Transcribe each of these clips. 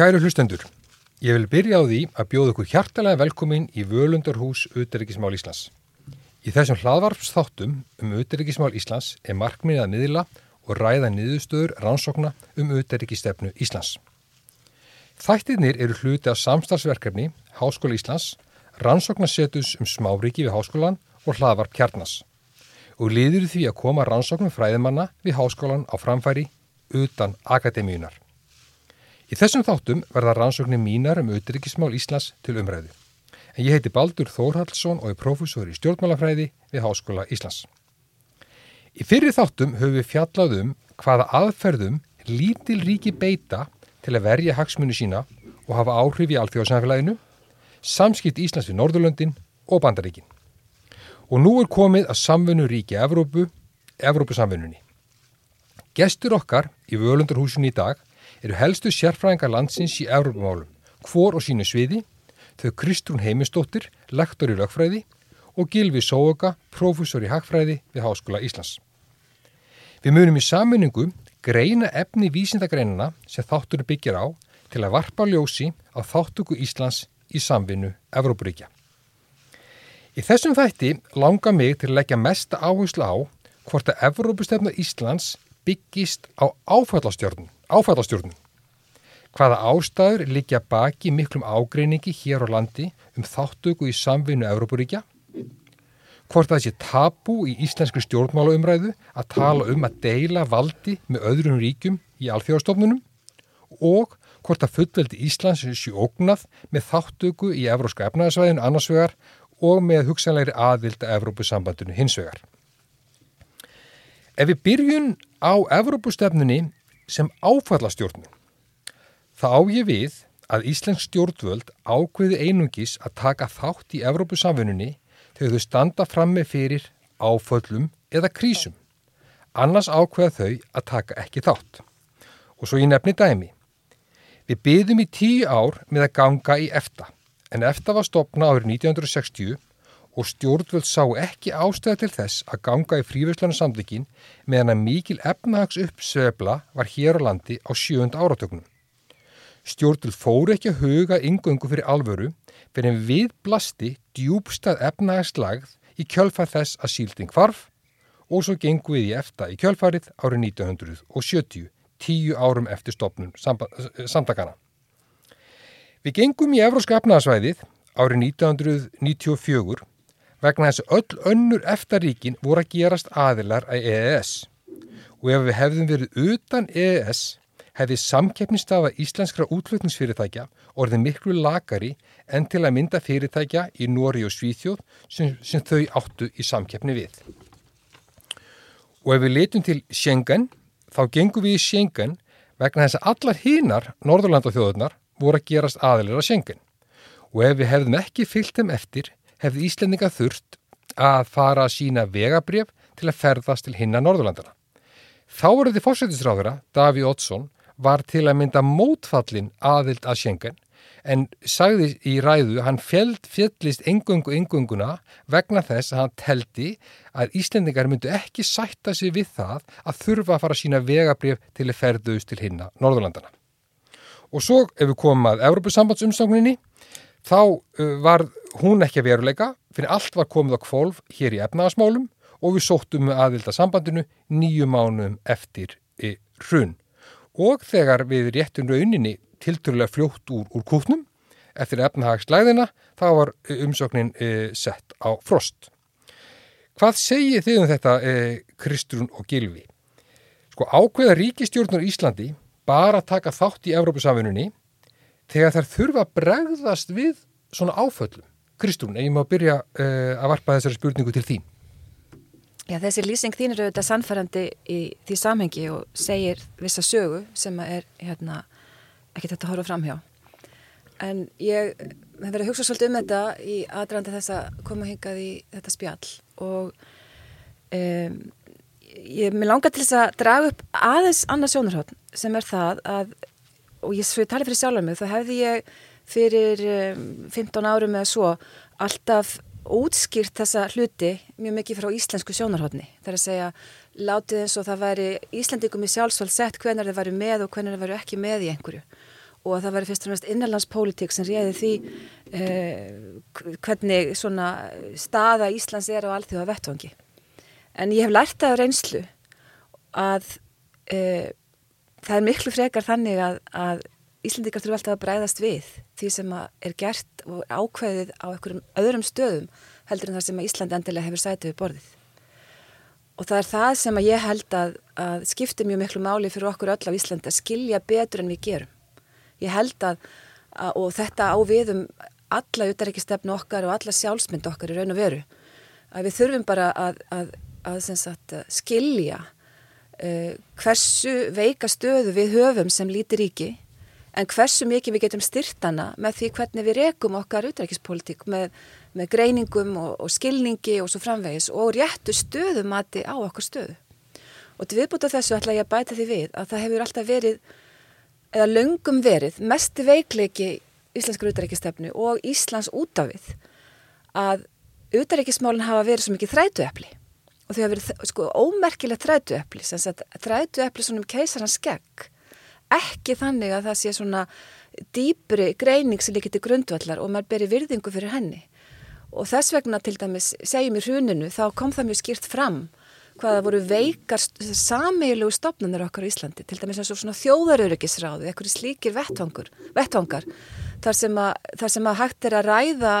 Kæru hlustendur, ég vil byrja á því að bjóða ykkur hjartalega velkomin í Völundarhús Uteríkismál Íslands. Í þessum hlaðvarpsþáttum um Uteríkismál Íslands er markminnið að miðla og ræða niðurstöður rannsókna um Uteríkistefnu Íslands. Þættirnir eru hluti af samstagsverkefni Háskóla Íslands, rannsóknarsetus um smáríki við háskólan og hlaðvarp kjarnas og liður því að koma rannsóknum fræðimanna við háskólan á framfæri utan akademíunar. Í þessum þáttum verða rannsóknir mínar um auðryggismál Íslands til umræðu. En ég heiti Baldur Þórhaldsson og er profesor í stjórnmálafræði við Háskóla Íslands. Í fyrir þáttum höfum við fjallað um hvaða aðferðum lítil ríki beita til að verja hagsmunni sína og hafa áhrif í alþjóðsamfélaginu, samskipt Íslands við Norðurlöndin og Bandaríkin. Og nú er komið að samfunnu ríki Evrópu, Evrópusamfunnunni. Gestur okkar í völundarhúsinu í dag eru helstu sérfræðingar landsins í Evrópumálum, hvor og sínu sviði, þau Kristrún Heimistóttir, lektor í lögfræði og Gilvi Sóoka, profesor í hagfræði við Háskóla Íslands. Við munum í samfunningu greina efni vísindagreinana sem þátturinn byggjar á til að varpa ljósi á þáttöku Íslands í samvinnu Evrópuríkja. Í þessum þætti langar mig til að leggja mesta áherslu á hvort að Evrópustefna Íslands byggist á áfallastjórnum. Áfallastjórnum. Hvaða ástæður liggja baki miklum ágreiningi hér á landi um þáttöku í samvinnu Evrópuríkja? Hvort það sé tabu í íslenskri stjórnmálaumræðu að tala um að deila valdi með öðrum ríkjum í alþjóðastofnunum? Og hvort að fullveldi Íslands sé ógnað með þáttöku í Evróska efnaðsvæðinu annarsvegar og með hugsanleiri aðvild að Evrópusambandinu hinsvegar. Ef við byrjun á Evrópustefnunni sem áfallastjórnum, þá á ég við að Íslensk stjórnvöld ákveði einungis að taka þátt í Evrópusamfununni þegar þau standa framme fyrir áföllum eða krísum. Annars ákveða þau að taka ekki þátt. Og svo ég nefni dæmi. Við byðum í tíu ár með að ganga í efta en eftir var stopna árið 1960 og stjórnvöld sá ekki ástæða til þess að ganga í fríverslanu samleikin meðan að mikil efnahags uppsvebla var hér á landi á sjöund áratöknum. Stjórnvöld fóru ekki að huga yngöngu fyrir alvöru fyrir en við blasti djúbstað efnahagslagð í kjölfað þess að sílding farf og svo gengu við í efta í kjölfarið árið 1970, tíu árum eftir stopnum samtakana. Við gengum í Evróska efnaðsvæðið árið 1994 vegna þess að öll önnur eftaríkin voru að gerast aðilar að EES og ef við hefðum verið utan EES hefði samkeppnistafa íslenskra útlutningsfyrirtækja orðið miklu lagari en til að mynda fyrirtækja í Nóri og Svíþjóð sem, sem þau áttu í samkeppni við. Og ef við letum til Schengen, þá gengum við í Schengen vegna þess að allar hínar Norðurlandathjóðunar voru að gerast aðilir að Schengen og ef við hefðum ekki fyllt þeim eftir hefði Íslendinga þurft að fara að sína vegabrjöf til að ferðast til hinna Norðurlandana. Þá voruð þið fórsættisráðura, Daví Oddsson, var til að mynda mótfallin aðild að Schengen en sagði í ræðu hann fjeld fjellist engungu engunguna vegna þess að hann teldi að Íslendingar myndu ekki sætta sig við það að þurfa að fara að sína vegabrjöf til að ferðust til hinna Norðurlandana. Og svo ef við komum að Európusambandsumsókninni þá uh, var hún ekki að veruleika fyrir allt var komið á kvolv hér í efnagasmálum og við sóttum með aðvilda sambandinu nýju mánum eftir hrun. Og þegar við réttum rauninni tilturlega fljótt úr, úr kútnum eftir efnahagslæðina þá var umsóknin e, sett á frost. Hvað segir þið um þetta e, Kristrún og Gilvi? Sko ákveða ríkistjórnur Íslandi bara taka þátt í Evrópusamfununni þegar þær þurfa að bregðast við svona áföllum. Kristrún, ég má byrja uh, að varpa þessari spurningu til þín. Já, þessi lýsing þín eru auðvitað sannfærandi í því samhengi og segir vissa sögu sem er hérna, ekki þetta að horfa fram hjá. En ég hef verið að hugsa svolítið um þetta í aðrandi þess að koma hingað í þetta spjall og um, ég mér langar til þess að draga upp aðeins annars sjónarhótt sem er það að, og ég svo ég tali fyrir sjálfur mig, þá hefði ég fyrir um, 15 árum eða svo alltaf útskýrt þessa hluti mjög mikið frá íslensku sjónarhóttni. Það er að segja, látið eins og það væri Íslandikum í sjálfsvöld sett hvernig þeir væri með og hvernig þeir væri ekki með í einhverju. og að það væri fyrst og næst innanlandspolítik sem réði því eh, hvernig svona staða Íslands er á allþjóða vettvangi. En ég hef lært af reynslu að eh, það er miklu frekar þannig að, að Íslandikar þurfa alltaf að bræðast við því sem er gert og ákveðið á einhverjum öðrum stöðum heldur en það sem Ísland endilega hefur sætið við borðið. Og það er það sem ég held að, að skipti mjög miklu máli fyrir okkur öll á Íslandi að skilja betur en við gerum. Ég held að, að og þetta á viðum alla utaríkistefnu okkar og alla sjálfsmynd okkar í raun og veru, að við þurfum bara að, að sagt, skilja uh, hversu veika stöðu við höfum sem lítir ríki en hversu mikið við getum styrtana með því hvernig við rekum okkar utaríkispolítik með með greiningum og, og skilningi og svo framvegis og réttu stöðumati á okkur stöðu. Og til viðbúta þessu ætla ég að bæta því við að það hefur alltaf verið, eða löngum verið, mest veikleiki Íslenskar utaríkistefnu og Íslands útafið að utaríkismálinn hafa verið svo mikið þrætuepli og þau hafa verið sko ómerkilegt þrætuepli, þrætuepli svona um keisarans skegg, ekki þannig að það sé svona dýpri greining sem líkir til grundvallar og maður beri virðingu fyrir henni. Og þess vegna til dæmis segjum í hruninu þá kom það mjög skýrt fram hvaða voru veikar sameiglegu stopnarnir okkar í Íslandi til dæmis eins og svona þjóðaröryggisráði eitthvað slíkir vettvangar þar sem, að, þar sem að hægt er að ræða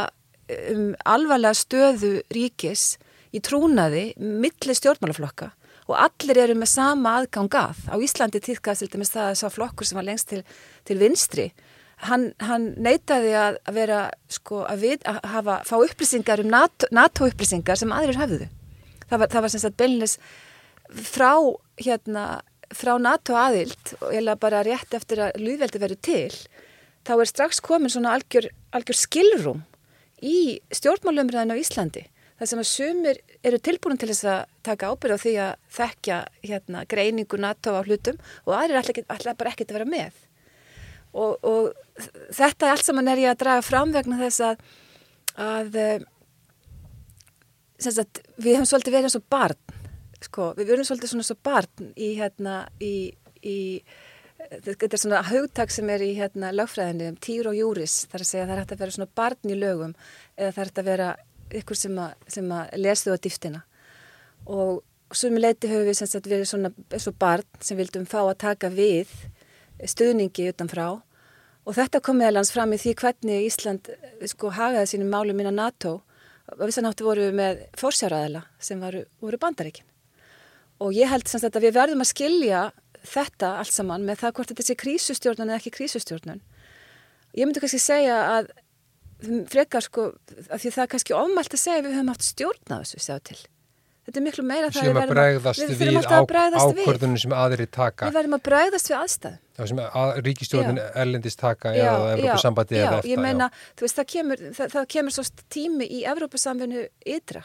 um alvarlega stöðu ríkis í trúnaði milli stjórnmálaflokka og allir eru með sama aðgang að. Á Íslandi týrkast til dæmis það að sá flokkur sem var lengst til, til vinstri hann, hann neytaði að vera sko að, við, að hafa, fá upplýsingar um NATO, NATO sem aðrir hafðu það var, það var sem sagt beilinnes frá hérna frá NATO aðild og eða bara rétt eftir að ljúðveldi verið til þá er strax komin svona algjör, algjör skilrum í stjórnmálumræðinu á Íslandi þar sem að sumir eru tilbúin til þess að taka ábyrð á því að þekkja hérna, greiningu NATO á hlutum og aðrir ætla bara ekkert að vera með. Og, og þetta allt saman er ég að draga fram vegna þess að, að sagt, við hefum svolítið verið eins og barn sko, við verðum svolítið svona eins og barn í hérna í, í þetta er svona haugtak sem er í hérna lagfræðinni um týr og júris. Þar að segja að það er hægt að vera svona barn í lögum eða það er hægt að vera ykkur sem að, sem að lestu á dýftina. Og sumi leiti höfum við sagt, verið svona og barn sem vildum fá að taka við stuðningi utanfrá. Og þetta kom meðalans fram í því hvernig Ísland sko hagaði sínum málum minna NATO. Og við sannáttu voru með fórsjáraðala sem varu, voru bandaríkin. Og ég held semst að við verðum að skilja þetta allt saman með það hvort þetta sé krísustjórnun eða ekki krísustjórnun. Ég myndi kannski segja að frekar sko, að því það er kannski ofmælt að segja að við höfum haft stjórn á þessu segja til. Þetta er miklu meira það við verðum að, við við að ákvörðunum sem aðri taka. Við verðum að bregðast við aðstæð það sem að ríkistjórnun erlendist taka já, eða Evrópussambandi eða eftir ég meina, þú veist, það kemur, það, það kemur svo tími í Evrópussamfunnu ytra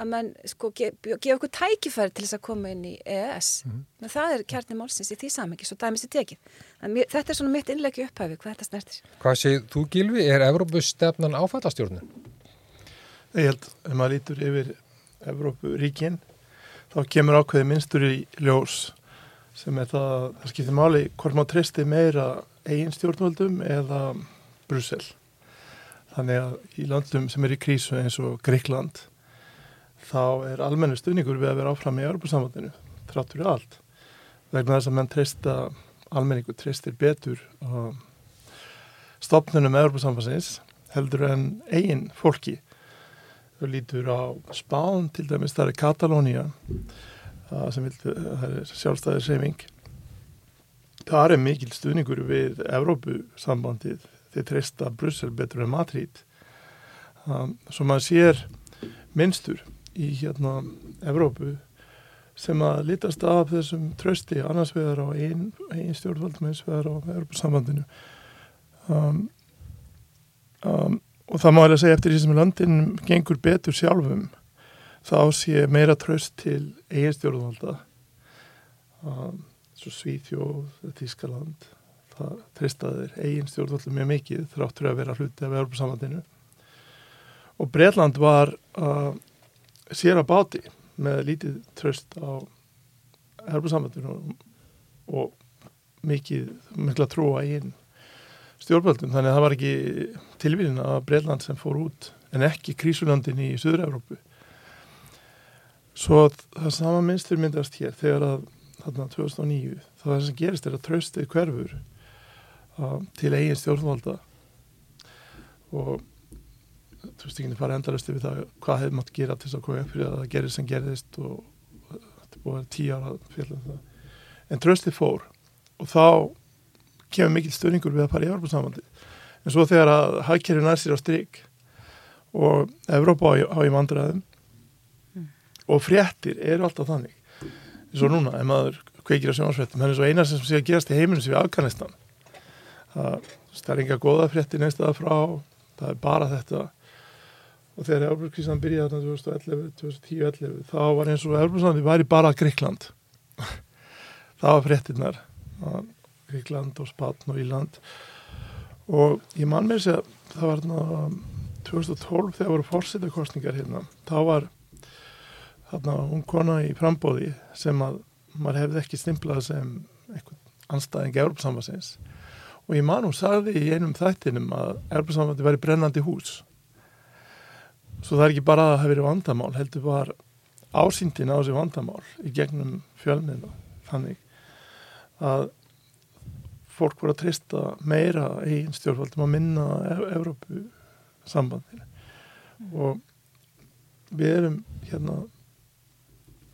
að mann sko gefa ge okkur tækifæri til þess að koma inn í EES mm -hmm. það er kjarni málsins í því samengi svo dæmis í tekið, mér, þetta er svona mitt innlegi upphæfi, hvað þetta snertir. Hvað séð þú Gilvi, er Evrópustefnan áfallastjórnun? Ég held, ef maður lítur yfir Evrópuríkin þá kemur ákveði minnstur í ljós sem er það, það skiptir máli hvort maður treysti meira eigin stjórnvöldum eða Brussel. Þannig að í landum sem er í krísu eins og Greikland þá er almennu stuðningur við að vera áfram í Európa-samvandinu þráttur í allt vegna þess að mann treysta almenningu treystir betur stopnunum Európa-samvansins heldur en eigin fólki. Þau lítur á Spán til dæmis, það er Katalónia sem vil, það er sjálfstæðir seifing það er mikil stuðningur við Evrópu sambandið þeir treysta Brussel betur en Madrid. Um, svo maður sér minnstur í hérna Evrópu sem að litast af þessum trösti annars vegar á einn ein stjórnvaldum eins vegar á Evrópu sambandinu um, um og það má að segja eftir því sem landin gengur betur sjálfum þá sé meira tröst til eiginstjórnvalda um, svo Svíþjóð, Þískaland það tristaðir eiginstjórnvalda mjög mikið þráttur að vera hluti af Európa-samlandinu og Breitland var uh, sér að báti með lítið tröst á Európa-samlandinu og, og mikið mikla trúa einn stjórnvöldum. Þannig að það var ekki tilvíðin að Breitland sem fór út en ekki krísulandin í Suður-Európu svo það sama minnstur myndast hér þegar að þarna 2009 þá það sem gerist er að tröstið hverfur uh, til eigin stjórnvalda. Og þú veist ekki að fara endalastu við það hvað hefði mátt gera til þess að koma upp fyrir að það gerist sem gerist og þetta búið að vera tíu ára fjallum það. En tröstið fór og þá kemur mikil störingur við að fara í Európa-samvandi en svo þegar að hagkerfið nær sér á stryk og Evrópa á, í vandræðum mm. og fréttir eru alltaf þannig eins og núna, ef maður kveikir á sjónasfréttum, það er eins og einar sem sé að gerast í heiminu sem við Afganistan. Það, það er enga goða fréttir frá það er bara þetta og þegar Európa-krísan byrjaði 2011-2010-11 þá var eins og Európa-samvandi væri bara Gríkland það var fréttinnar Gríkland og Spatn og Íland og ég man með þess að það var þarna 2012 þegar voru fórsetakostningar hérna, þá var þarna hún kona í frambóði sem að maður hefði ekki stimplað sem einhvern anstæðing Európsambassins og ég man hún sagði í einum þættinum að Európsambandi væri brennandi hús svo það er ekki bara að það hefði verið vandamál heldur var ásýndin á þessi vandamál í gegnum fjölmiðna þannig að fólk voru að trista meira einn stjórnvaldum að minna Evrópu sambandinu mm. og við erum hérna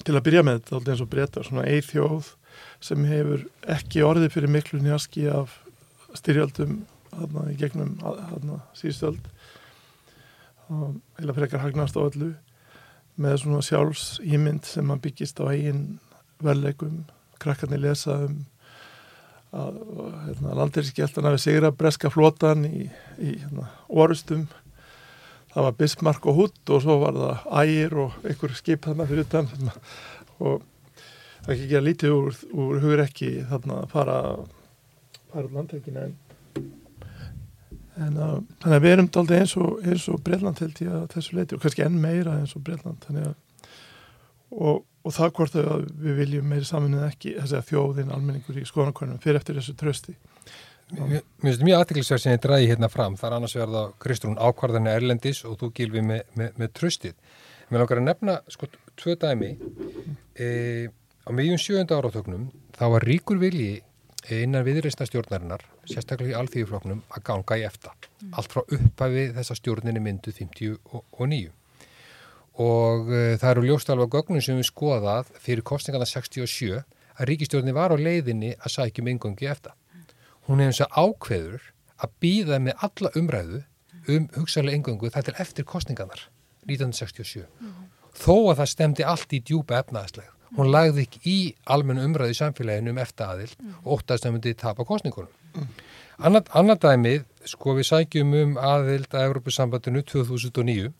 til að byrja með þetta eins og breyta svona eið þjóð sem hefur ekki orðið fyrir miklu njaski af styrjaldum hérna í gegnum hérna síðstöld eða frekar hagnast á öllu með svona sjálfs ímynd sem að byggist á eigin verlegum krakkarnir lesa um að hérna, landirískjæltana við sigra breska flotan í, í hérna, orustum það var Bismarck og Hutt og svo var það ægir og einhver skip þarna fyrir utan og það ekki gera lítið úr, úr hugur ekki þarna að fara fara úr landhengina en, en að, þannig að við erum aldrei eins og, og Breitland held ég að þessu leiti og kannski enn meira eins og Breitland og og það hvort að við viljum meiri saman en ekki þess að þjóðin almenningur í skoðanakonum fyrir eftir þessu trösti Mér finnst mjög aðtiklisverð sem ég dræði hérna fram. Þar annars verða Kristrún ákvarðanir Erlendis og þú gilfi með, með, með tröstið Mér langar að nefna sko tvö dæmi. E, á miðjum sjönda áratöknum þá var ríkur vilji innan viðreista stjórnarinnar sérstaklega í alþýðufloknum að ganga í efta mm. allt frá upphæfi þessa stjórninni myndu 59 og uh, það eru ljóstalva gögnum sem við skoðað fyrir kostningarna 67 að ríkistjórni var á leiðinni að sækjum yngangi eftir. Hún hefði eins og ákveður að býða með alla umræðu um hugsaðlega yngangu þar til eftir kostningarnar 1967. Mm. Þó að það stemdi allt í djúpa efnaðsleg. Hún lagði ekki í almennu umræðu í samfélaginu um eftir aðild mm. og óttast að myndi tapa kostningunum. Mm. Annar dæmið, sko við sækjum um aðild að Európa-sambandinu 2009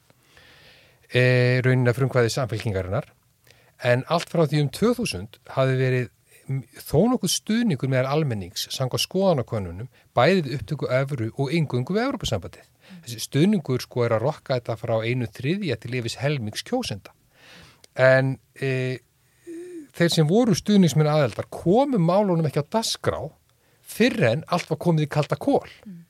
e, raunin að frumkvæði samfélkingarinnar en allt frá því um 2000 hafi verið þó nokkuð stuðningur meðal almennings sanga skoðanakonunum bæðið upptöku öfru og yngungu við Európa-sambandið. Þessi stuðningur sko er að rokka þetta frá einu þriðja til yfis helmings kjósenda. En e, þeir sem voru stuðningsminn aðeldar komu málunum ekki á dasgrá fyrir en allt var komið í kalda kól. Mm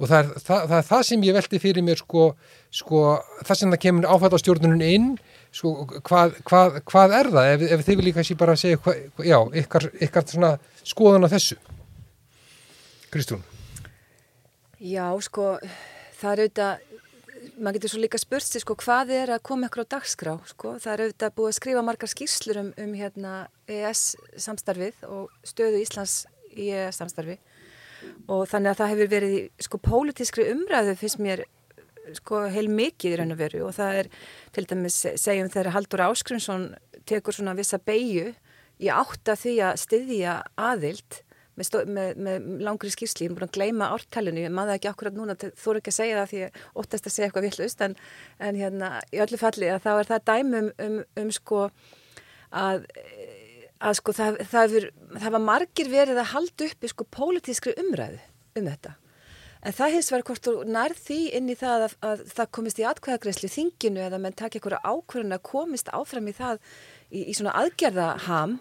og það er það, það er það sem ég velti fyrir mér sko, sko það sem það kemur áfættastjórnunum inn sko, hvað, hvað, hvað er það? Ef, ef þið vil líka sér bara segja hva, já, ykkar, ykkar svona skoðan á þessu. Kristún Já, sko það er auðvitað maður getur svo líka spurt sig sko hvað er að koma ykkur á dagskrá sko, það er auðvitað búið að skrifa margar skýrslur um, um hérna ES samstarfið og stöðu Íslands í ES samstarfi og þannig að það hefur verið sko pólitískri umræðu fyrst mér sko heil mikið í raun og veru. Og það er til dæmis segjum þegar Haldur Áskrinsson tekur svona vissa beigju í átta því að styðja aðild með, með, með langri skýrsli, ég er búin að gleyma ártælinu, ég maður ekki akkurat núna þú eru ekki að segja það því ég óttast að segja eitthvað villust en, en hérna í öllu falli þá er það dæmum um, um, um sko að að sko það, það, er, það var margir verið að halda upp í sko pólitískri umræðu um þetta. En það hins vegar hvort þú nærð því inn í það að, að það komist í atkvæðagreysli þinginu eða menn takk eitthvað ákvörðun að komist áfram í það í, í svona aðgerðaham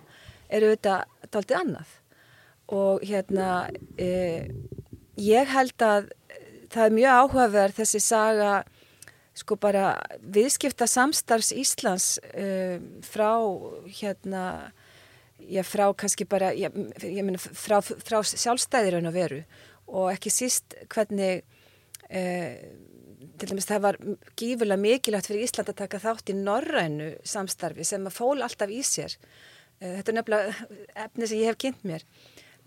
eru þetta daldið annað. Og hérna, e, ég held að það er mjög áhugaverð þessi saga sko bara viðskipta samstarfs Íslands uh, frá hérna já, frá kannski bara já, ég meina frá, frá sjálfstæðir en að veru. Og ekki síst hvernig uh, til dæmis það var gífurlega mikilvægt fyrir Ísland að taka þátt í norrænu samstarfi sem að fól alltaf í sér. Uh, þetta er nefnilega efni sem ég hef kynnt mér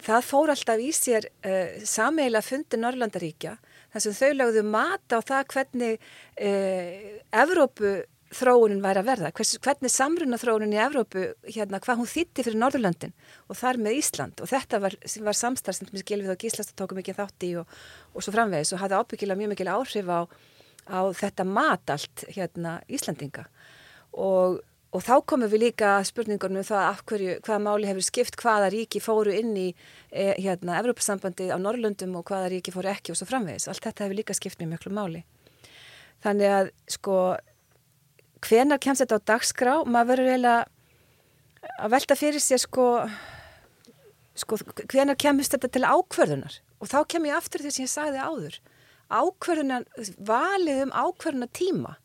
það fór alltaf í sér uh, sameila fundi Norrlandaríkja þar sem þau lögðu mata á það hvernig uh, Evrópu þróunin væri að verða, Hvers, hvernig samruna þróunin í Evrópu, hérna, hvað hún þýtti fyrir Norðurlöndin og þar með Ísland. Og þetta var, var samstarf sem Gilvið og Gíslast tókum ekki þátt í og, og svo framvegis og hafði ábyggilega mjög mikil áhrif á, á þetta mat allt hérna Íslandinga og Og þá komum við líka spurningunum um það af hverju, hvaða máli hefur skipt, hvaða ríki fóru inn í e, hérna, Evrópasambandi á Norrlundum og hvaða ríki fóru ekki og svo framvegis. Allt þetta hefur líka skipt mjög mjög máli. Þannig að sko, hvenar kemst þetta á dagskrá? Maður verður eiginlega að velta fyrir sér sko, sko hvenar kemst þetta til ákverðunar? Og þá kem ég aftur því sem ég sagði áður. Ákverðunar, valið um ákverðunar tíma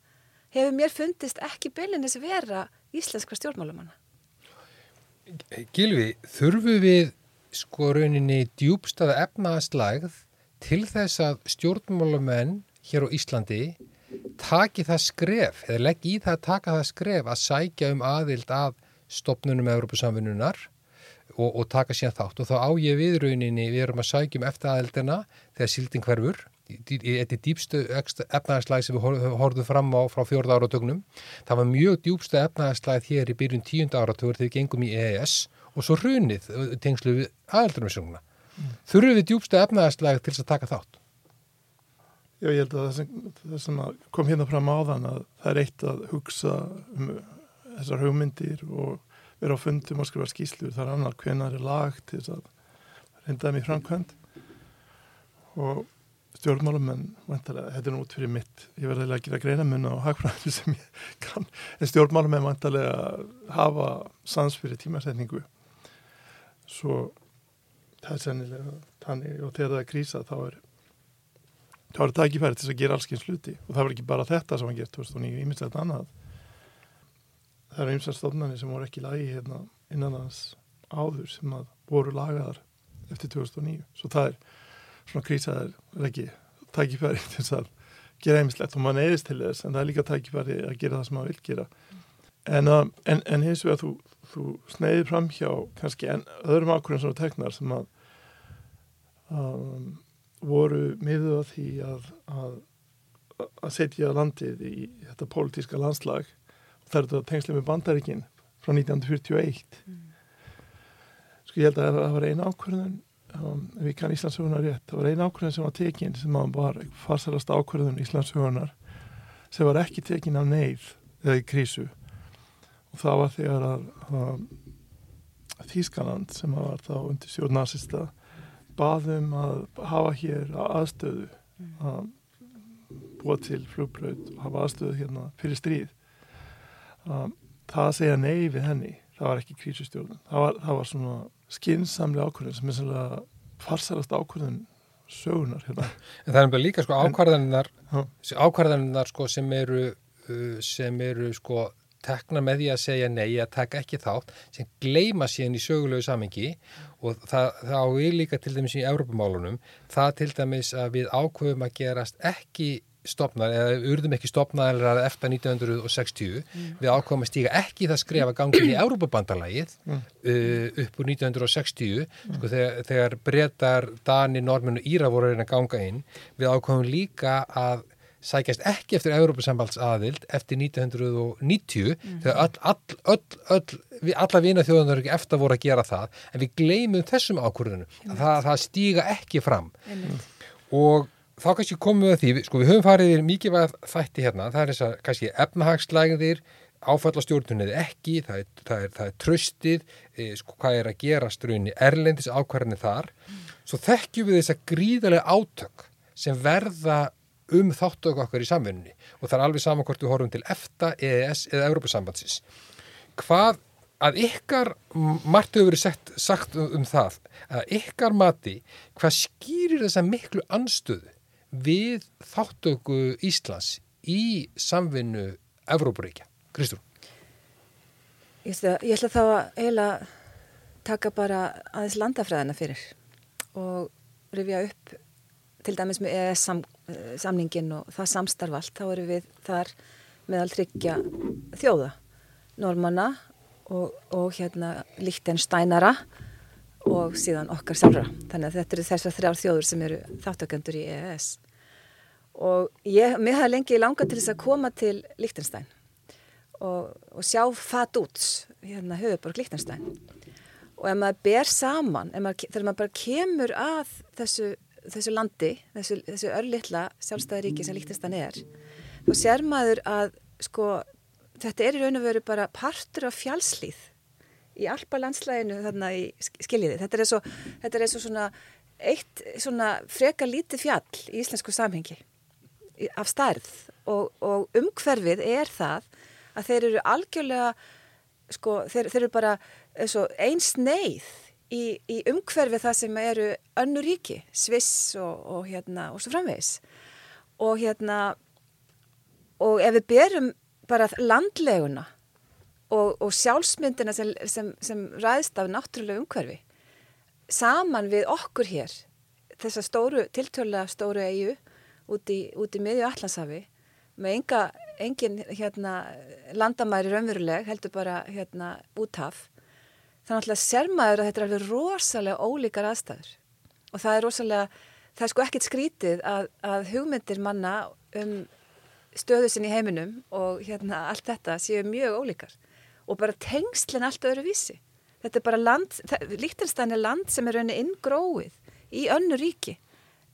hefur mér fundist ekki beilinnis vera íslenskra stjórnmálumanna. Gilvi, þurfu við sko rauninni djúbstaða efnaðslægð til þess að stjórnmálumenn hér á Íslandi taki það skref, eða legg í það að taka það skref að sækja um aðild að stopnunum Európa-samfunnunar og, og taka síðan þátt og þá á ég við rauninni, við erum að sækja um eftir aðildina þegar silding hverfur þetta er dýpstu efnaðarslæð sem við horfum fram á frá fjörða áratögnum. Það var mjög djúpstu efnaðarslæð hér í byrjun tíunda áratögur þegar við gengum í EES og svo hrunið tengslu við aðaldurumisjónuna. Mm. Þurfum við djúpstu efnaðarslæð til þess að taka þátt? Já, ég held að það sem, það sem kom hérna fram á þann að það er eitt að hugsa um þessar hugmyndir og vera á fundum og skrifa skýslur. Það er annar hvenar er lag til þess að reynda þeim í framkvæmt og stjórnmálamenn, vantarlega, þetta er nú út fyrir mitt, ég verði að gera greina mun á hagfræðinu sem ég kann, en stjórnmálamenn vantarlega hafa sans fyrir tímasetningu. Svo það er sennilega tannig og þegar það er krísa þá er þá er það ekki færið til að gera allsken sluti og það var ekki bara þetta sem hann gert 2009, ímyndilegt annað. Það eru ymsar stofnarnir sem voru ekki lagi hérna innan hans áður sem að voru lagaðar eftir 2009, svo það er svona krísaðar er ekki tækifæri til þess að gera einmislegt og maður neyðist til þess en það er líka tækifæri að gera það sem maður vil gera. En, uh, en, en hins vegar þú, þú sneiðir fram hjá kannski en, öðrum ákvörðum svona teknar sem að um, voru miðuð að því að, að að setja landið í þetta pólitíska landslag. Og það er þetta tengslega með bandaríkin frá 1941 mm. sko ég held að það var eina ákvörðun við kann Íslandshugunar rétt. Það var eina ákvörðun sem var tekin sem var farsalast ákvörðun Íslandshugunar sem var ekki tekin af neyð eða í krísu. Og það var þegar að, að Þískaland sem var þá undir stjórnarsista baðum að hafa hér aðstöðu mm. að búa til flugbröð og hafa aðstöðu hérna fyrir stríð. Um, það að segja nei við henni það var ekki krísustjórnum það var, það var svona skinsamlega ákvörðun sem er svona farsalast ákvörðun sögunar hérna. En það er bara líka sko ákvarðaninnar ákvarðaninnar sko sem eru uh, sem eru sko tekna með því að segja nei að taka ekki þátt sem gleima síðan í sögulegu samengi og það, það á við líka til dæmis í Európamálunum það til dæmis að við ákvöfum að gerast ekki stopnar eða urðum ekki stopnar eftir 1960 mm. við ákvæmum að stíga ekki það skrefa gangin í Európa-bandalagið mm. uh, upp úr 1960 mm. sko, þegar, þegar breytar Dani, Normin og Íra voru að ganga inn við ákvæmum líka að sækjast ekki eftir Európa-sambalds aðild eftir 1990 mm. þegar all, all, öll, öll, alla vina þjóðanar ekki eftir voru að gera það en við gleymum þessum ákvörðunum að það, það stíga ekki fram og þá kannski komum við að því, sko við höfum farið mikið hvað þætti hérna, það er þess að kannski efnahagslægðir, áfallastjórnun eða ekki, það er, það er, það er tröstið, e, sko hvað er að gera strunni erlendis ákvarðinni þar svo þekkjum við þess að gríðarlega átök sem verða um þáttöku okkar í samfunni og það er alveg saman hvort við horfum til EFTA, EES eða Európa-sambandsins. Hvað að ykkar, margt hefur verið sett, sagt um það, að ykkar mati, hvað skýrir þessa miklu anstöðu við þáttöku Íslands í samvinnu Evrópuríkja? Kristúr? Ég ég ætla þá að eiginlega taka bara aðeins landafræðina fyrir og rifja upp til dæmis með EES sam, samningin og það samstarf allt, þá eru við þar meðal tryggja þjóða, normanna og, og hérna Lichtensteinara og síðan okkar sjálfra. Þannig að þetta eru þessar þrjár þjóður sem eru þáttökendur í EES. Og ég, mér hafði lengi langa til þess að koma til Lichtenstein og, og sjá Faduts, hérna höfuborg Lichtenstein. Og ef maður ber saman, maður, þegar maður bara kemur að þessu, þessu landi, þessu, þessu örlittla sjálfstæðaríki sem Lichtenstein er, þá sér maður að sko, þetta er í raun og veru bara partur af fjálslýð í alpa landslæginu þarna í skiljiði. Þetta er eins eins og eitt svona freka lítið fjall í íslensku samhengi af starð og, og umhverfið er það að þeir eru algjörlega sko, þeir, þeir eru bara eins neyð í, í umhverfið það sem eru önnu ríki, Sviss og, og hérna og svo framvegs og hérna og ef við berum bara landleguna og, og sjálfsmyndina sem, sem, sem ræðst af náttúrulega umhverfi saman við okkur hér þessa stóru, tiltöla stóru eigu út í, út í miðju allansafi með enga, engin hérna, landamæri raunveruleg heldur bara hérna, úthaf þannig að sermaður að þetta er alveg rosalega ólíkar aðstæður. Og það er rosalega, það er sko ekkit skrítið að, að hugmyndir manna um stöðu sinni í heiminum og hérna allt þetta séu mjög ólíkar. Og bara tengslinn allt öðru vísi. Þetta er bara land, Líktinstæn er land sem er rauninni inngróið í önnu ríki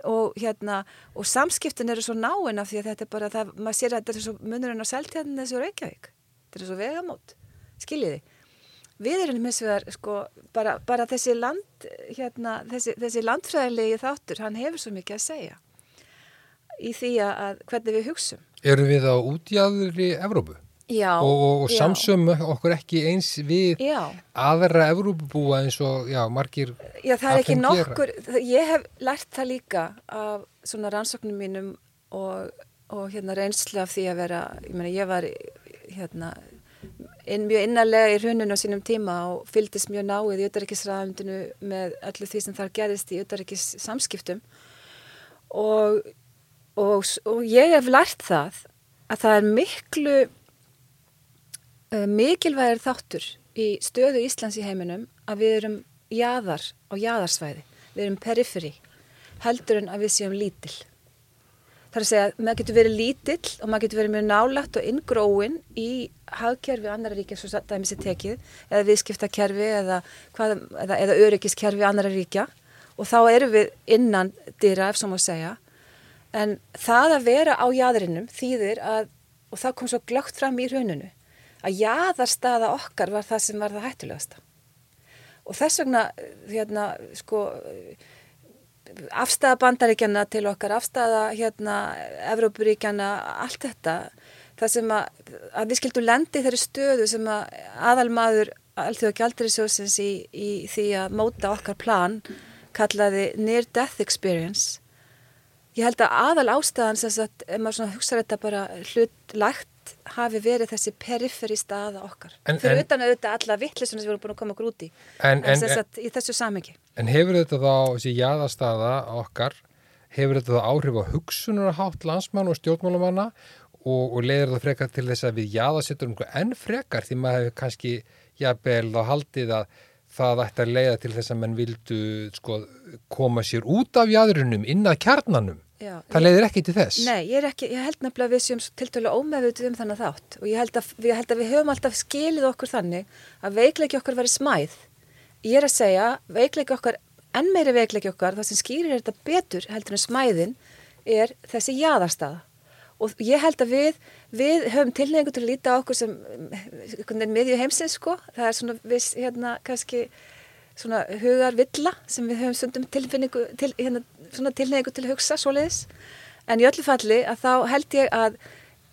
og hérna, og samskiptin eru svo náinn af því að þetta er bara, það, maður sér að þetta er svo munurinn á seltjarnin þessu Reykjavík. Þetta er svo vegamót, skiljiði. Við erum og það, sko, bara, bara þessi land, hérna, þessi, þessi landfræðilegi þáttur, hann hefur svo mikið að segja í því að hvernig við hugsum. Eru við á útjæðri Evrópu? Já, og, og, og samsum okkur ekki eins við já. aðra Evrópubúa eins og já, margir Já, það er ekki nokkur, ég hef lært það líka af svona rannsóknum mínum og, og hérna reynslu af því að vera, ég meina ég var hérna inn, mjög innarlega í hruninu á sínum tíma og fyldist mjög náið í auðaríkisræðandinu með öllu því sem þar gerist í auðaríkis samskiptum og, og ég hef lært það að það er miklu mikilvægir þáttur í stöðu Íslands í heiminum að við erum jáðar á jáðarsvæði, við erum periferi heldur en að við séum lítill. Það er að segja að maður getur verið lítill og maður getur verið mjög nálagt og inngróin í hagkerfi annara ríkja svo dæmis er tekið eða viðskiptakerfi eða, hvað, eða, eða öryggiskerfi annara ríkja. Og þá eru við innan dýra ef svo má segja. En það að vera á jæðrinum þýðir að, og það kom svo glögt fram í rauninu, að jæðarstaða okkar var það sem var það hættulegasta. Og þess vegna hérna sko afstæða bandaríkjana til okkar, afstæða hérna Evrópuríkjana, allt þetta það sem að, að við skildum lendi þeirri stöðu sem að aðalmaður allþjóða gældurisjósins í, í því að móta okkar plan kallaði Near Death Experience. Ég held að aðal ástæðan sem að, ef maður svona hugsa þetta bara hlutlægt hafi verið þessi periferi staða okkar. En, fyrir en, utan auðvitað alla vittlisuna sem við erum búin að koma okkur út í en, en sagt, í þessu samengi En hefur þetta þá, þessi jáðastaða okkar, hefur þetta þá áhrif á hugsunarhátt landsmann og stjórnmálumanna og, og leiður það frekar til þess að við jáðasettum enn frekar því maður hefur kannski jafnvel þá haldið að það ætti að leiða til þess að mann vildu sko, koma sér út af jáðurinnum inn að kjarnanum Já, það leiðir ekki til þess. Nei, ég, ekki, ég held nefnilega að við séum til dælu ómeðvitið um þannig þátt og ég held, að, ég held að við höfum alltaf skilið okkur þannig að veikleiki okkar veri smæð. Ég er að segja, veikleiki okkar enn meiri veikleiki okkar, það sem skýrir þetta betur heldur en smæðin er þessi jáðarstaða og ég held að við, við höfum tilnefingu til að líta okkur sem miðju heimsins sko, það er svona viss hérna kannski svona hugar villa sem við höfum sundum tilfinningu til, hérna, til hugsa svoleiðis. En í öllu falli að þá held ég að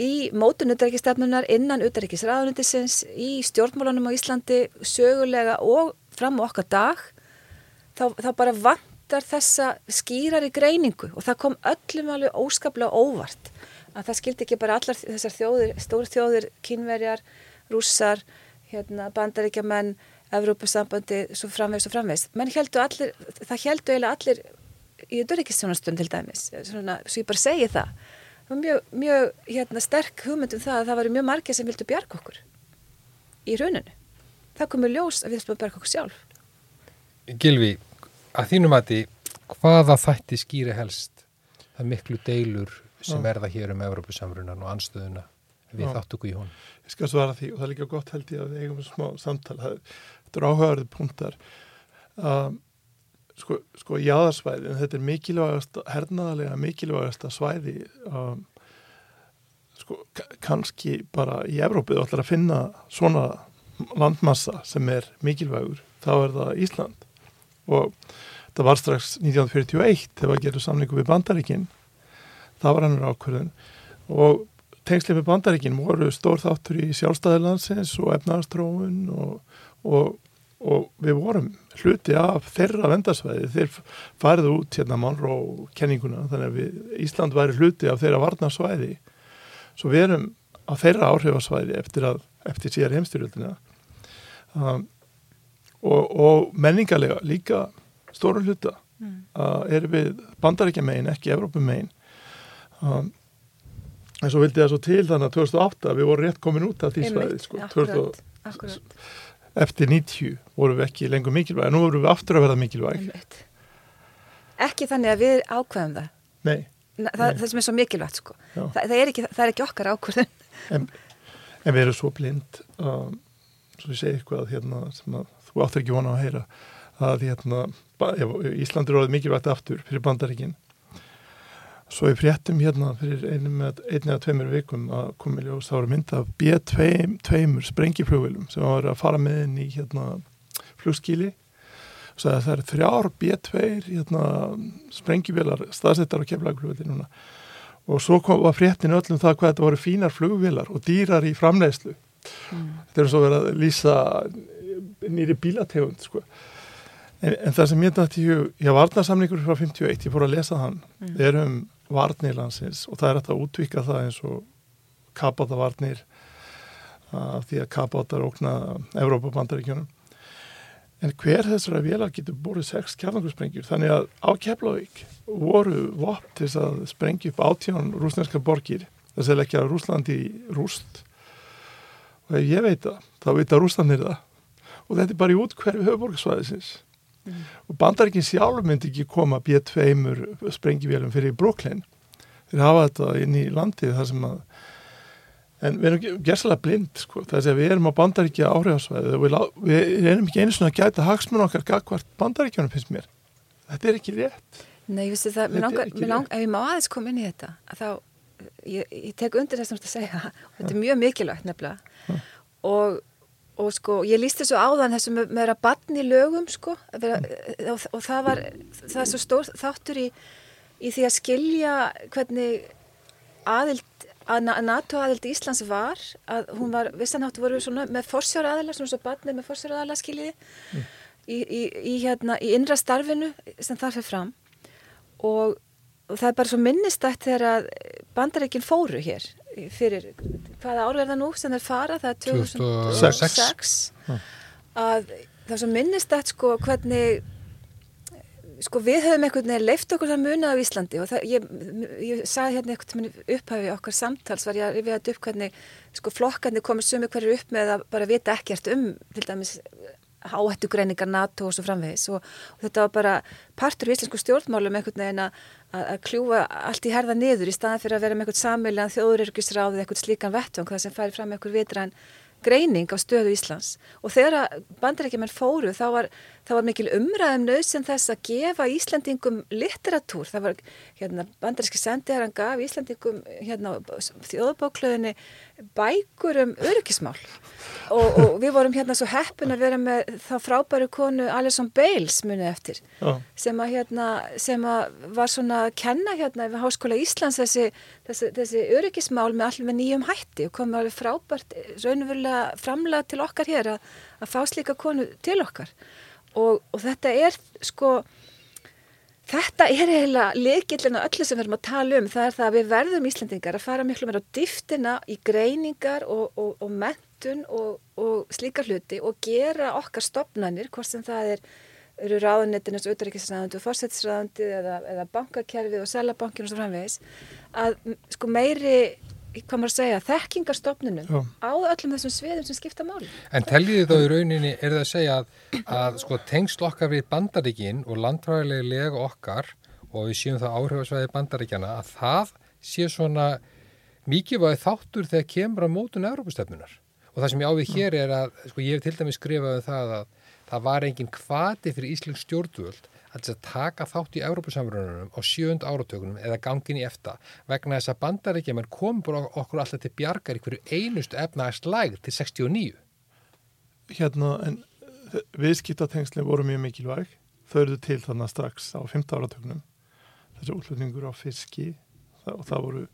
í mótun utarrikistefnunar innan utarrikisraðunitisins í stjórnmálunum á Íslandi sögulega og fram á okkar dag þá, þá bara vantar þessa skýrari greiningu. Og það kom öllum alveg óskaplega óvart að það skildi ekki bara allar þessar þjóðir, stór þjóðir, kínverjar, rússar, hérna, bandaríkjaman, Evrópusambandi, svo framvegs og framvegs. Menn heldur allir, það heldur eiginlega allir í dörrikistjónastund til dæmis, svona, svo ég bara segi það. Það var mjög, mjög hérna, sterk hugmyndum það að það var mjög margir sem vildu bjarga okkur í rauninu. Það komur ljós að við ætlum að bjarga okkur sjálf. Gilvi, að þínum að því, hvaða þætti skýri helst það miklu deilur sem verða hér um Európusamrunan og anstöðuna við Já. þáttöku í hún. Ég skal svara því og það er líka gott held ég að við eigum smá samtal. Þetta er áhugaverðið punktar. Um, sko, sko jáðarsvæði, en þetta er mikilvægast, hernaðalega mikilvægast að svæði um, sko kannski bara í Evrópu þú ætlar að finna svona landmassa sem er mikilvægur, þá er það Ísland og það var strax 1941 þegar við gerum samlingu við Bandaríkinn það var hannur ákvörðun og tengslið með bandaríkin voru stór þáttur í sjálfstæðilandsins og efnarstróun og, og, og við vorum hluti af þeirra vendarsvæði þeir farið út hérna mannró kenninguna þannig að við, Ísland væri hluti af þeirra varnarsvæði. Svo við erum á þeirra áhrifasvæði eftir, að, eftir síðar heimstyrjöldina um, og, og menningarlega líka stóru hluta. Mm. uh, erum við bandaríkja megin ekki Evrópum megin um, en svo vildi það svo til þannig að 2008 við vorum rétt komin út af því svæði sko, akkurat, akkurat. Eftir 90 vorum við ekki lengur mikilvæg. En nú vorum við aftur að verða mikilvæg. Ekki þannig að við ákveðum það. Nei, Þa, það, það sem er svo mikilvægt sko. Þa, það, er ekki, það er ekki okkar ákveðun en, en við erum svo blind um, svo ég segi eitthvað hérna, að þú áttur ekki vona að heyra að hérna, Íslandur er mikilvægt aftur fyrir bandaríkinn Svo ég fréttum hérna fyrir einu eða tveimur vikum að komi ljós þá var mynd af B2 sprengiflugvilum sem var að fara með inn í hérna flugskíli og það er þrjár B2 hérna, sprengifvilar staðsettar á keflagflugvilli núna. Og svo kom, var fréttin öllum það hvað þetta voru fínar flugvilar og dýrar í framlegslu mm. þetta er svo verið að lýsa nýri bílategund sko. En, en það sem ég dætti í ég var varnarsamlingur frá 51, ég fór að lesa þann, mm. er um varnilansins og það er hægt að útvika það eins og kapátavarnir af því að kapátar ókna Evrópa-bandaríkjunum en hver þessara vélar getur búið sex kjarnangusprengjur þannig að á Keflavík voru vopt til að sprengja upp átján rúsneska borgir þess að leggja Rúslandi í rúst. Og ef ég veit það þá veit að Rúslandir það. Og þetta er bara í útkverfi höfuborgarsvæðisins mm. og bandaríkinn sjálf myndi ekki koma B2 sprengjivélum fyrir Brooklyn. Þeir hafa þetta inn í landið þar sem að en við erum gerðslega blind sko, þess að við erum á bandaríkja áhrifasvæði og við, við erum ekki einu svona að gæta hagsmun okkar gagvart bandaríkjónum finnst mér. Þetta er ekki rétt. Nei, ég vissi það, mér langar, mér langar, ef ég má aðeins koma inn í þetta þá, ég, ég tek undir þess að segja, þetta er mjög mikilvægt nefnilega. Og og sko ég líst þessu áðan þessu með, með að batni lögum sko. Vera, og, og það var það er svo stór þáttur í, í því að skilja hvernig aðild að NATO aðild Íslands var að hún var, vissanáttu voru við svona með forsjára aðila, svona svo batni með forsjára aðila skiljiði mm. í, í, í hérna í innra starfinu sem það fyrir fram. Og, og það er bara svo minnistætt þegar að bandarækinn fóru hér fyrir, hvaða ár er það nú sem þeir fara, það er 2006 að það svo minnist að sko hvernig sko við höfum einhvern veginn leift okkur það muna á Íslandi og það, ég, ég sagði hérna veginn upphæfi okkar samtals var ég að rifja þetta upp hvernig sko flokkandi komur sumi hverju upp með að bara vita ekkert um til dæmis áhættugreiningar NATO og svo framvegis. Og, og þetta var bara partur í íslensku stjórnmálum einhvern veginn að, að kljúa allt í herða niður í staðan fyrir að vera með einhvern sammeiljan þjóðuryrkisráð eða einhvern slíkan vettvang það sem færi fram með einhvern vitræn greining á stöðu Íslands. Og þegar bandarækjumenn fóru þá var, það var mikil umræðum nöðsinn þess að gefa Íslandingum litteratúr. Það var hérna, bandaríski sendiðar hann gaf Íslandingum hérna, þjóðbóklöðinni bækur um öryggismál og, og við vorum hérna svo heppin að vera með þá frábæru konu Alison Bales munið eftir Já. sem að, hérna, sem að var svona að kenna hérna við Háskóla Íslands þessi, þessi, þessi öryggismál með allir með nýjum hætti og komið alveg frábært raunverulega framlega til okkar hér að, að fá slíka konu til okkar og, og þetta er sko Þetta er eiginlega leikillin á öllu sem við erum að tala um. Það er það að við verðum Íslandingar að fara miklu meira á dýftina í greiningar og, og, og mentun og, og slíkar hluti og gera okkar stopnannir, hvort sem það er eru ráðunetinu, auðvitaðrækisræðandi og fórsættisræðandi eða, eða bankakerfið og selabankinu og svo framvegis að sko meiri hvað maður að segja, þekkingarstofnunum Já. á öllum þessum sviðum sem skipta máli. En teljiði þá í rauninni, er það að segja að, að sko, tengsl okkar við bandaríkin og landfræðilegi lega okkar og við séum það áhrifasvæði bandaríkjana að það sé svona mikilvægi þáttur þegar kemur á mótun Európustefnunar. Og það sem ég ávið hér er að, sko, ég hef til dæmis skrifað um það að það var engin kvati fyrir Íslands stjórnvöld að taka þátt í Európusamrununum á sjöund áratökunum eða gangin í efta vegna þess að bandaríkjaman kom bara okkur alltaf til bjargar í hverju einustu efnaðarslæg til 69. Hérna, en viðskiptatengslinn voru mjög mikilvæg. Þau eru til þannig strax á 15 áratögnum. Þessi útlutningur á fiski og það voru